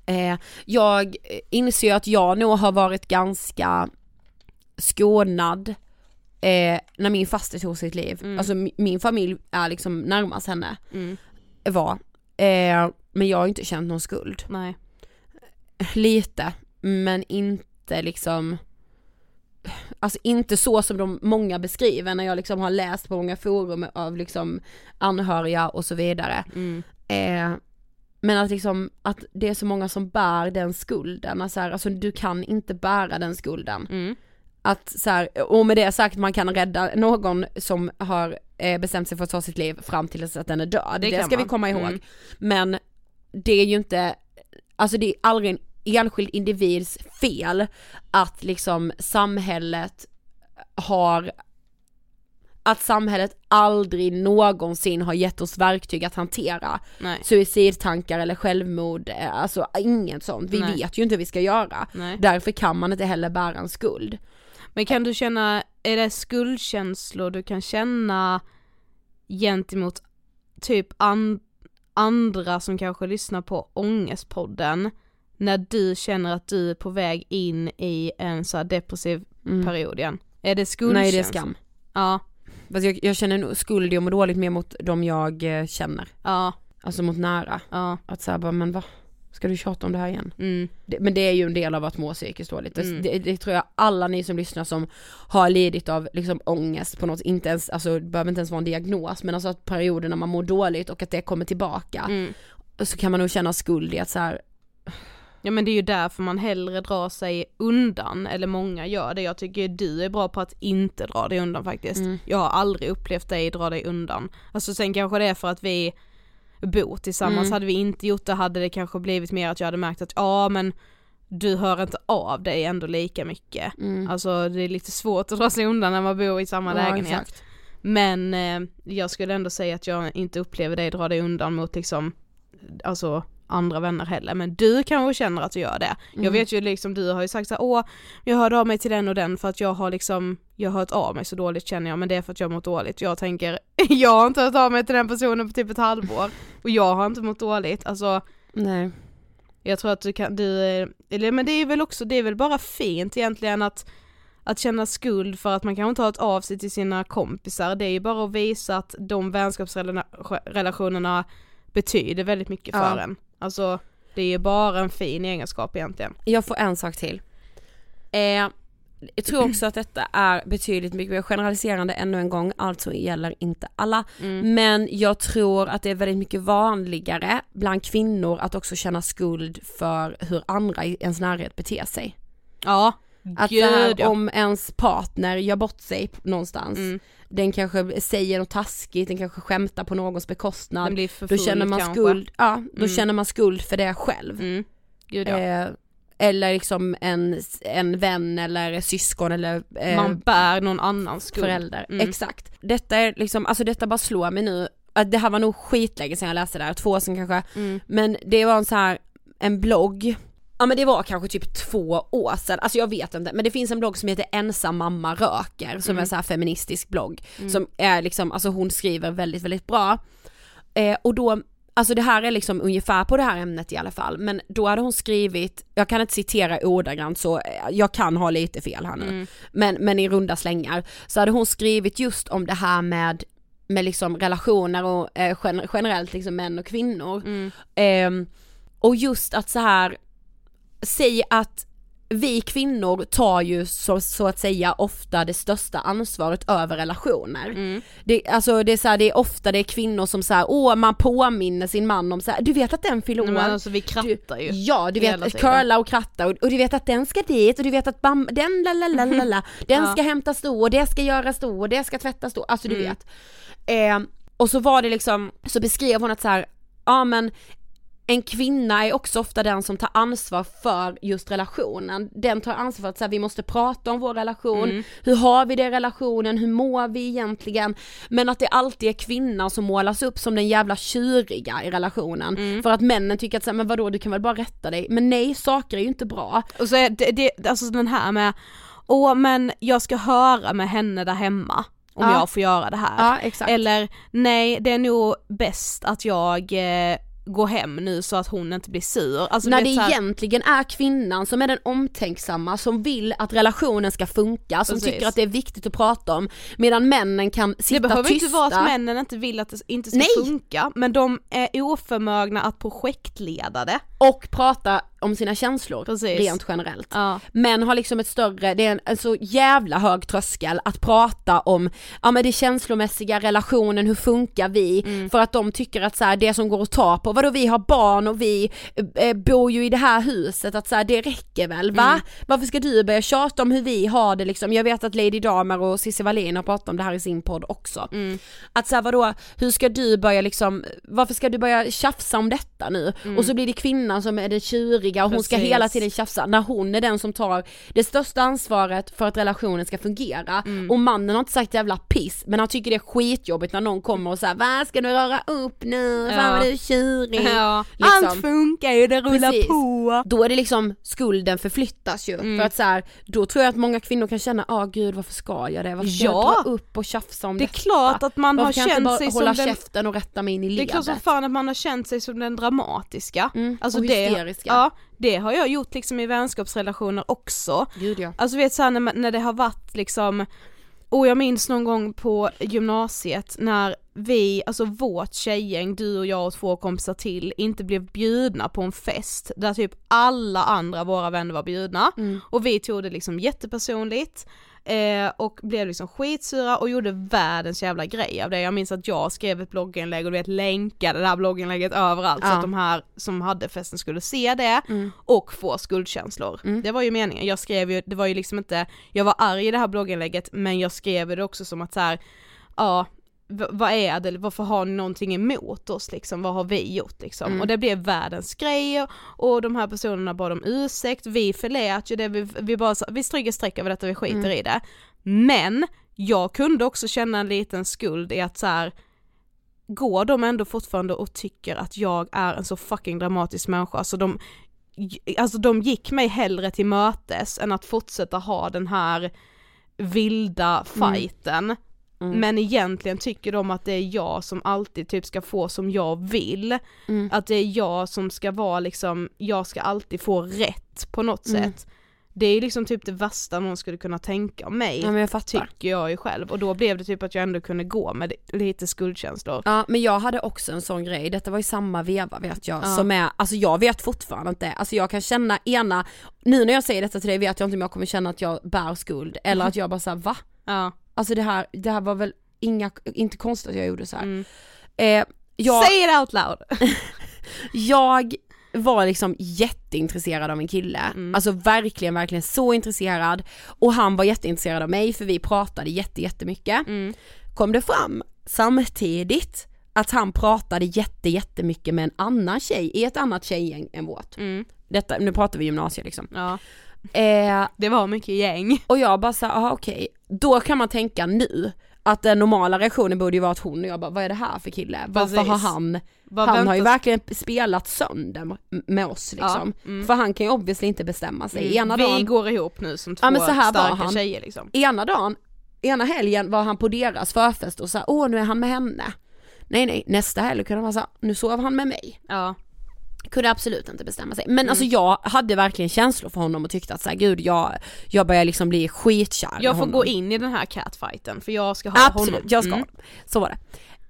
E: Eh, jag inser att jag nog har varit ganska skånad eh, när min faster tog sitt liv.
D: Mm.
E: Alltså mi- min familj är liksom närmast henne,
D: Mm.
E: var. Eh, men jag har inte känt någon skuld.
D: Nej.
E: Lite, men inte liksom Alltså inte så som de många beskriver när jag liksom har läst på många forum av liksom anhöriga och så vidare.
D: Mm.
E: Eh, men att liksom, att det är så många som bär den skulden, alltså, här, alltså du kan inte bära den skulden.
D: Mm.
E: Att så här, och med det sagt man kan rädda någon som har eh, bestämt sig för att ta sitt liv fram till att den är död.
D: Det
E: Det, ska vi
D: man.
E: komma ihåg.
D: Mm.
E: Men det är ju inte, alltså det är aldrig en enskild individs fel att liksom samhället har att samhället aldrig någonsin har gett oss verktyg att hantera
D: Nej.
E: suicidtankar eller självmord, eh, alltså inget sånt. Vi
D: Nej.
E: vet ju inte hur vi ska göra.
D: Nej.
E: Därför kan man inte heller bära en skuld.
D: Men kan du känna, är det skuldkänslor du kan känna gentemot typ an, andra som kanske lyssnar på Ångestpodden när du känner att du är på väg in i en så depressiv
E: Mm.
D: period igen? Är det skuldkänslor?
E: Nej det är skam.
D: Ja,
E: Fast jag, jag känner nog skuld och mår dåligt mer mot de jag eh, känner.
D: ja,
E: Alltså mot nära.
D: ja.
E: Att säga bara, men va? Ska du tjata om det här igen?
D: Mm.
E: Det, men det är ju en del av att må psykiskt dåligt. Det,
D: Mm.
E: det, det tror jag alla ni som lyssnar som har lidit av liksom ångest på något, inte ens, alltså det behöver inte ens vara en diagnos, men alltså att perioder när man mår dåligt och att det kommer tillbaka.
D: Mm.
E: Så kan man nog känna skuld i att så här,
D: Ja men det är ju därför man hellre drar sig undan, eller många gör det. Jag tycker du är bra på att inte dra dig undan faktiskt.
E: Mm.
D: Jag har aldrig upplevt dig dra dig undan. Alltså sen kanske det är för att vi bor tillsammans,
E: Mm.
D: hade vi inte gjort det hade det kanske blivit mer att jag hade märkt att ja men du hör inte av dig ändå lika mycket.
E: mm.
D: Alltså det är lite svårt att dra sig undan när man bor i samma
E: Ja,
D: lägenhet.
E: exakt.
D: Men eh, jag skulle ändå säga att jag inte upplever dig dra dig undan mot liksom, alltså andra vänner heller. Men du kanske känner att du gör det. Jag
E: Mm.
D: vet ju liksom, du har ju sagt såhär, åh, jag hörde av mig till den och den för att jag har liksom, jag har hört av mig så dåligt känner jag, men det är för att jag har mått dåligt. Jag tänker, [laughs] jag har inte hört av mig till den personen på typ ett halvår, och jag har inte mått dåligt. Alltså,
E: Nej.
D: jag tror att du kan, du, eller men det är väl också, det är väl bara fint egentligen att att känna skuld för att man kanske inte har ett av sig till sina kompisar, det är ju bara att visa att de vänskapsrelationerna betyder väldigt mycket för
E: Ja.
D: en. Alltså, det är ju bara en fin egenskap egentligen.
E: Jag får en sak till. Eh, jag tror också att detta är betydligt mycket mer generaliserande ännu en gång, alltså gäller inte alla.
D: Mm.
E: Men jag tror att det är väldigt mycket vanligare bland kvinnor att också känna skuld för hur andra i ens närhet beter sig.
D: Ja,
E: Att
D: gud
E: här, om ens partner gör bort sig någonstans,
D: Mm.
E: Den kanske säger något taskigt, den kanske skämtar på någons bekostnad.
D: Den blir för
E: Då känner man
D: kanske.
E: skuld, ja, då
D: Mm.
E: känner man skuld för det själv.
D: Mm. Gud ja.
E: Eh, eller liksom en, en vän eller syskon eller eh,
D: man bär någon annans skuld.
E: förälder.
D: Mm.
E: Exakt. Detta är liksom, alltså detta bara slår mig nu, det här var nog skitlänge sedan jag läste det här, två år sedan kanske,
D: Mm.
E: men det var en så här en blogg, ja men det var kanske typ två år sedan, alltså jag vet inte, men det finns en blogg som heter ensam mamma röker, som
D: Mm.
E: är en så här feministisk blogg, som är liksom, alltså hon skriver väldigt väldigt bra. Eh, och då Alltså det här är liksom ungefär på det här ämnet i alla fall, men då hade hon skrivit, jag kan inte citera ordagrant så eh, jag kan ha lite fel här nu,
D: Mm.
E: men, men i runda slängar, så hade hon skrivit just om det här med, med liksom relationer och eh, gen- generellt liksom män och kvinnor.
D: Mm.
E: Ehm, och just att så här säg att vi kvinnor tar ju så, så att säga ofta det största ansvaret över relationer.
D: Mm.
E: Det, alltså det är så här, det är ofta det är kvinnor som säger åh man påminner sin man om så här, du vet att den fyller år.
D: Alltså vi krattar ju.
E: Ja du vet,
D: tiden.
E: curla och kratta och, och du vet att den ska dit och du vet att bam, den la la la la la, [laughs] den
D: Ja.
E: ska hämtas då och det ska göras då och det ska tvättas då, alltså du
D: Mm.
E: vet. Eh, och så var det liksom, så beskrev hon att så här, ja men en kvinna är också ofta den som tar ansvar för just relationen. Den tar ansvar för att så här, vi måste prata om vår relation,
D: Mm.
E: hur har vi det i relationen, hur mår vi egentligen? Men att det alltid är kvinnan som målas upp som den jävla tjuriga i relationen.
D: Mm.
E: För att männen tycker att så här, men vadå du kan väl bara rätta dig? Men nej, saker är ju inte bra.
D: Och så är det, det alltså den här med, åh men jag ska höra med henne där hemma om
E: Ja.
D: jag får göra det här.
E: Ja exakt.
D: Eller nej det är nog bäst att jag eh, går hem nu så att hon inte blir sur. Alltså,
E: När det
D: här-
E: egentligen är kvinnan som är den omtänksamma, som vill att relationen ska funka, som
D: Precis.
E: tycker att det är viktigt att prata om, medan männen kan sitta
D: det behöver
E: tysta.
D: inte vara att männen inte vill att det inte ska
E: Nej.
D: funka, men de är oförmögna att projektleda det.
E: och prata om sina känslor
D: Precis.
E: rent generellt.
D: Ja.
E: Män har liksom ett större, det är en, en så jävla hög tröskel att prata om, ja men det känslomässiga, relationen, hur funkar vi?
D: Mm.
E: För att de tycker att så här, det som går att ta på, vadå vi har barn och vi eh, bor ju i det här huset, att så här, det räcker väl va?
D: Mm.
E: Varför ska du börja tjata om hur vi har det liksom? Jag vet att Lady Damer och Cissi Wallin har pratat om det här i sin podd också.
D: Mm.
E: Att så här, vadå, hur ska du börja liksom, varför ska du börja tjafsa om detta nu? Och så blir det kvinnan som är den tjuriga och hon ska
D: Mm. Precis.
E: hela tiden tjafsa när hon är den som tar det största ansvaret för att relationen ska fungera.
D: Mm.
E: Och mannen har inte sagt jävla piss men han tycker det är skitjobbigt när någon kommer och säger vad ska du röra upp nu? Fan vad du är tjurig.
D: Ja.
E: Liksom.
D: Allt funkar ju, det rullar
E: Precis.
D: på.
E: Då är det liksom, skulden förflyttas ju.
D: Mm.
E: För att så här, då tror jag att många kvinnor kan känna, ah gud varför ska jag det? Varför ska
D: Ja.
E: jag dra upp och tjafsa om
D: Det är
E: detta?
D: klart att man har
E: Varför inte
D: känt sig
E: hålla
D: som den
E: käften och rätta mig in i
D: Det är
E: ledet?
D: klart som fan att man har känt sig som den dramatiska.
E: Mm,
D: Alltså
E: och
D: det,
E: hysteriska.
D: ja, det har jag gjort liksom i vänskapsrelationer också.
E: Gud ja.
D: Alltså vet såhär när, när det har varit liksom, och jag minns någon gång på gymnasiet när vi, alltså vårt tjejgäng, du och jag och två kompisar till, inte blev bjudna på en fest där typ alla andra våra vänner var bjudna.
E: Mm.
D: Och vi tog det liksom jättepersonligt eh, och blev liksom skitsura och gjorde världens jävla grej av det. Jag minns att jag skrev ett blogginlägg och du vet länkade det här blogginlägget överallt så
E: Ja.
D: att de här som hade festen skulle se det
E: Mm.
D: och få skuldkänslor.
E: Mm.
D: Det var ju meningen. Jag skrev ju, det var ju liksom inte, jag var arg i det här blogginlägget men jag skrev det också som att så här, ja vad är det, varför har ni någonting emot oss liksom, vad har vi gjort liksom?
E: Mm.
D: Och det blev världens grej och, de här personerna bad om ursäkt, vi förlät ju det, vi, vi bara vi stryker streck över detta, vi skiter
E: Mm.
D: i det. Men jag kunde också känna en liten skuld i att så här, går de ändå fortfarande och tycker att jag är en så fucking dramatisk människa, alltså de, alltså de gick mig hellre till mötes än att fortsätta ha den här vilda fighten.
E: Mm.
D: Men egentligen tycker de att det är jag som alltid typ ska få som jag vill.
E: Mm.
D: Att det är jag som ska vara liksom, jag ska alltid få rätt på något
E: Mm.
D: sätt. Det är liksom typ det värsta någon skulle kunna tänka om mig.
E: Ja men jag fattar.
D: Tycker jag ju själv och då blev det typ att jag ändå kunde gå med lite skuldkänslor.
E: Ja men jag hade också en sån grej, detta var i samma veva vet jag,
D: Ja.
E: som är, alltså jag vet fortfarande inte, alltså jag kan känna ena, nu när jag säger detta till dig vet jag inte om jag kommer känna att jag bär skuld eller att jag bara såhär va?
D: Ja.
E: Alltså det här, det här var väl inga, inte konstigt att jag gjorde så här.
D: Mm.
E: Eh, jag,
D: Say it out loud! [laughs]
E: jag var liksom jätteintresserad av en kille,
D: Mm.
E: alltså verkligen, verkligen så intresserad och han var jätteintresserad av mig för vi pratade jätte, jättemycket.
D: Mm.
E: Kom det fram samtidigt att han pratade jätte, jättemycket med en annan tjej i ett annat tjejgäng än vårt.
D: Mm.
E: Detta, nu pratar vi gymnasiet liksom.
D: Ja.
E: Eh,
D: Det var mycket gäng.
E: och jag bara såhär, aha, okej, då kan man tänka nu att den normala reaktionen borde ju vara att hon och jag bara, vad är det här för kille? Varför
D: Precis.
E: har han,
D: Vad
E: han har ju
D: väntas-
E: verkligen spelat sönder med oss liksom.
D: Ja, mm.
E: För han kan ju obviously inte bestämma sig.
D: Mm.
E: Ena
D: Vi
E: dagen,
D: går ihop nu som två
E: Ja, men så här var
D: starka
E: han.
D: tjejer liksom.
E: ena dagen, ena helgen var han på deras förfest och sa åh nu är han med henne. Nej nej, nästa helg kunde han vara så nu sov han med mig.
D: Ja.
E: Kunde absolut inte bestämma sig. Men
D: Mm.
E: alltså jag hade verkligen känslor för honom och tyckte att så här, gud jag, jag börjar liksom bli skitkär
D: Jag får
E: honom.
D: gå in i den här catfighten för jag ska ha
E: Absolut,
D: honom.
E: jag ska
D: Mm.
E: Så var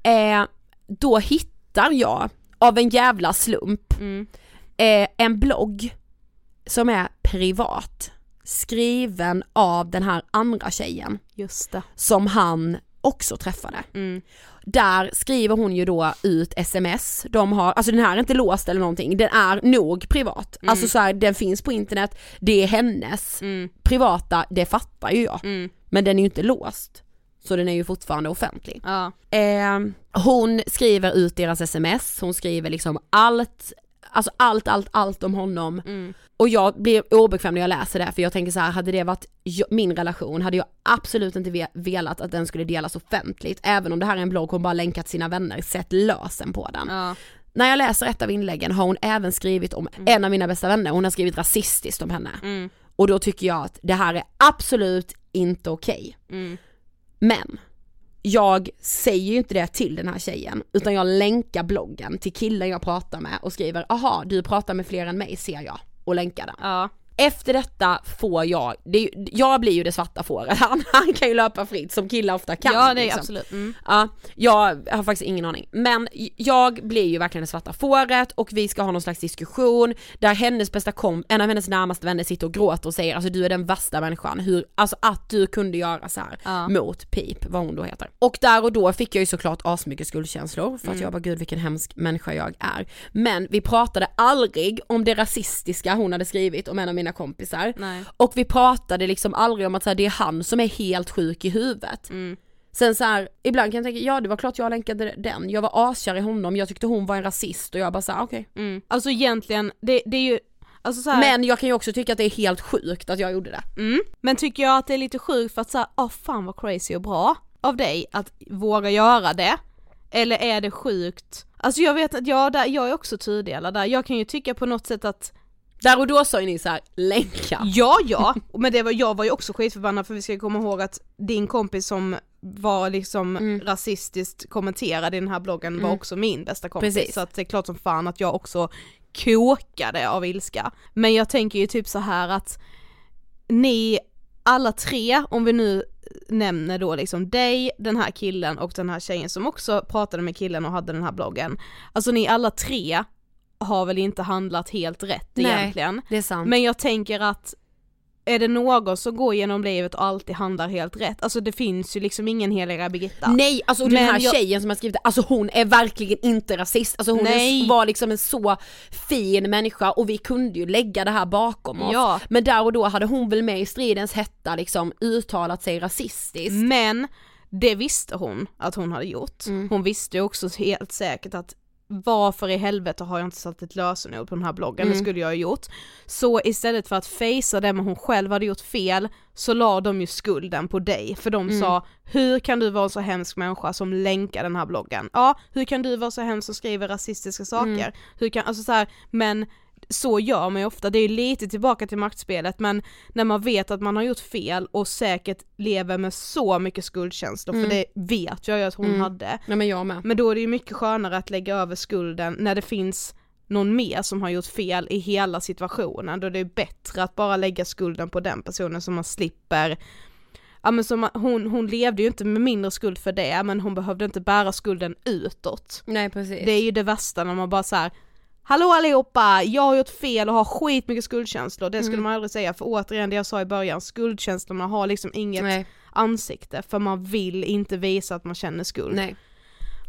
E: det. Eh, då hittar jag, av en jävla slump,
D: Mm.
E: eh, en blogg som är privat, skriven av den här andra tjejen
D: Just det.
E: som han också träffade.
D: Mm.
E: Där skriver hon ju då ut sms, de har, alltså den här är inte låst eller någonting, den är nog privat.
D: Mm.
E: Alltså så här, den finns på internet, det är hennes.
D: Mm.
E: Privata, det fattar ju jag.
D: Mm.
E: Men den är ju inte låst. Så den är ju fortfarande offentlig.
D: Ja.
E: Eh, hon skriver ut deras sms, hon skriver liksom allt, alltså allt, allt, allt om honom.
D: Mm.
E: Och jag blir obekväm när jag läser det för jag tänker så här, hade det varit min relation hade jag absolut inte ve- velat att den skulle delas offentligt. Även om det här är en blogg hon bara länkat sina vänner, sett lösen på den.
D: Ja.
E: När jag läser ett av inläggen har hon även skrivit om en av mina bästa vänner, hon har skrivit rasistiskt om henne.
D: Mm.
E: Och då tycker jag att det här är absolut inte okej.
D: Mm.
E: Men jag säger ju inte det till den här tjejen utan jag länkar bloggen till killen jag pratar med och skriver aha du pratar med fler än mig ser jag och länkar den.
D: Ja.
E: Efter detta får jag, det, jag blir ju det svarta fåret, [laughs] han, han kan ju löpa fritt som killar ofta kan.
D: ja, är
E: liksom.
D: absolut. Mm.
E: Ja, jag har faktiskt ingen aning. Men jag blir ju verkligen det svarta fåret och vi ska ha någon slags diskussion där hennes bästa kom, en av hennes närmaste vänner sitter och gråter och säger alltså du är den värsta människan, hur, alltså att du kunde göra så här
D: Ja.
E: mot Pip, vad hon då heter. Och där och då fick jag ju såklart asmycket skuldkänslor för att
D: Mm.
E: jag bara gud vilken hemsk människa jag är. Men vi pratade aldrig om det rasistiska hon hade skrivit om en av mina kompisar.
D: Nej.
E: Och vi pratade liksom aldrig om att så här, det är han som är helt sjuk i huvudet.
D: Mm.
E: Sen så här, ibland kan jag tänka, ja det var klart jag länkade den, jag var askär i honom, jag tyckte hon var en rasist och jag bara såhär okej.
D: Mm. Alltså egentligen, det, det är ju, alltså så här,
E: Men jag kan ju också tycka att det är helt sjukt att jag gjorde det.
D: Mm. Men tycker jag att det är lite sjukt för att säga, åh fan vad crazy och bra av dig att våga göra det? Eller är det sjukt? Alltså jag vet att jag, där, jag är också tudelad där, jag kan ju tycka på något sätt att
E: Där och då sa ju ni såhär, länka.
D: Ja, ja, men det var, jag var ju också skitförbannad för vi ska komma ihåg att din kompis som var liksom
E: Mm.
D: rasistiskt kommenterad i den här bloggen var
E: Mm.
D: också min bästa kompis.
E: Precis.
D: Så att det är klart som fan att jag också kokade av ilska. Men jag tänker ju typ så här att ni alla tre, om vi nu nämner då liksom dig, den här killen och den här tjejen som också pratade med killen och hade den här bloggen. Alltså ni alla tre har väl inte handlat helt rätt
E: Nej.
D: egentligen.
E: Det är sant.
D: Men jag tänker att är det någon som går genom livet och alltid handlar helt rätt, alltså det finns ju liksom ingen heliga Birgitta.
E: Nej, alltså den här
D: jag-
E: tjejen som har skrivit det, alltså hon är verkligen inte rasist, alltså hon är, var liksom en så fin människa och vi kunde ju lägga det här bakom oss.
D: Ja.
E: Men där och då hade hon väl med i stridens hetta liksom uttalat sig rasistiskt.
D: Men det visste hon att hon hade gjort.
E: Mm.
D: Hon visste ju också helt säkert att varför i helvete har jag inte satt ett lösenord på den här bloggen,
E: Mm.
D: det skulle jag ha gjort. Så istället för att fejsa det med hon själv hade gjort fel, så la de ju skulden på dig, för de
E: Mm.
D: sa hur kan du vara en så hemsk människa som länkar den här bloggen? Ja, hur kan du vara så hemsk som skriver rasistiska saker?
E: Mm.
D: Hur kan, alltså så här, men så gör man ju ofta, det är lite tillbaka till maktspelet men när man vet att man har gjort fel och säkert lever med så mycket skuldkänslor,
E: Mm.
D: för det vet jag ju att hon
E: Mm.
D: hade.
E: Nej men jag med.
D: Men då är det ju mycket skönare att lägga över skulden när det finns någon mer som har gjort fel i hela situationen, då det är bättre att bara lägga skulden på den personen så man slipper Ja men som, hon, hon levde ju inte med mindre skuld för det, men hon behövde inte bära skulden utåt.
E: Nej precis.
D: Det är ju det värsta när man bara så här. Hallå allihopa, jag har gjort fel och har skitmycket skuldkänslor, det skulle
E: Mm.
D: man aldrig säga för återigen det jag sa i början, skuldkänslorna har liksom inget
E: Nej.
D: ansikte för man vill inte visa att man känner skuld.
E: Nej.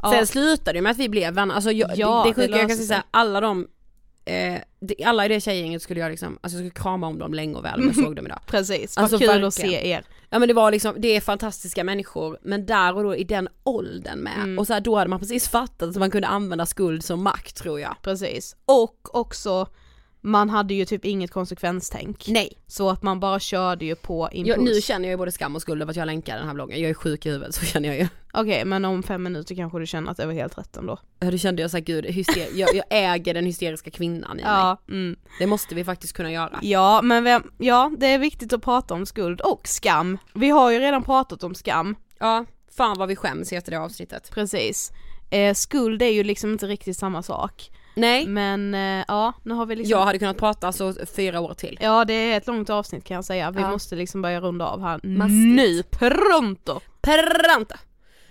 D: Ja.
E: Sen slutade det med att vi blev vänner, alltså jag,
D: Ja,
E: det, det sjuka jag kan säga, alla de, eh, det, alla i det tjejgänget skulle jag liksom, alltså jag skulle krama om dem länge och väl om jag såg dem idag.
D: Precis,
E: Alltså,
D: vad kul
E: verkligen.
D: att se er.
E: Ja men det var liksom, det är fantastiska människor, men där och då i den åldern med,
D: Mm.
E: och så här, då hade man precis fattat att man kunde använda skuld som makt tror jag.
D: Precis. Och också, man hade ju typ inget konsekvenstänk.
E: Nej.
D: Så att man bara körde ju på impuls.
E: Jag, nu känner jag ju både skam och skuld över att jag länkar den här bloggen, jag är sjuk i huvudet så känner jag ju.
D: Okej, men om fem minuter kanske du känner att det var helt rätt ändå.
E: Ja då kände jag såhär gud, hyster, [laughs] jag, jag äger den hysteriska kvinnan i mig.
D: Ja, mm.
E: Det måste vi faktiskt kunna göra.
D: Ja, men vem, ja, det är viktigt att prata om skuld och skam. Vi har ju redan pratat om skam.
E: Ja, fan vad vi skäms efter det avsnittet.
D: Precis. Eh, skuld är ju liksom inte riktigt samma sak.
E: Nej,
D: Men eh, ja, nu har vi liksom
E: jag hade kunnat prata så fyra år till.
D: Ja det är ett långt avsnitt kan jag säga, vi
E: Ja.
D: måste liksom börja runda av här
E: Mastigt.
D: nu, pronto!
E: Perranta!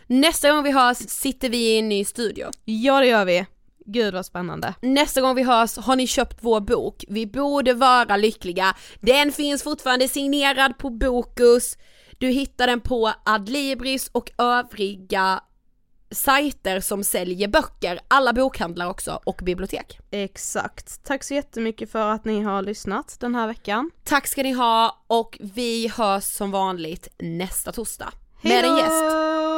E: Nästa gång vi hörs sitter vi i en ny studio.
D: Ja det gör vi. Gud vad spännande.
E: Nästa gång vi hörs har ni köpt vår bok, Vi borde vara lyckliga. Den finns fortfarande signerad på Bokus. Du hittar den på Adlibris och övriga sajter som säljer böcker, alla bokhandlar också och bibliotek.
D: Exakt. Tack så jättemycket för att ni har lyssnat den här veckan.
E: Tack ska ni ha och vi hörs som vanligt nästa torsdag. Med en gäst.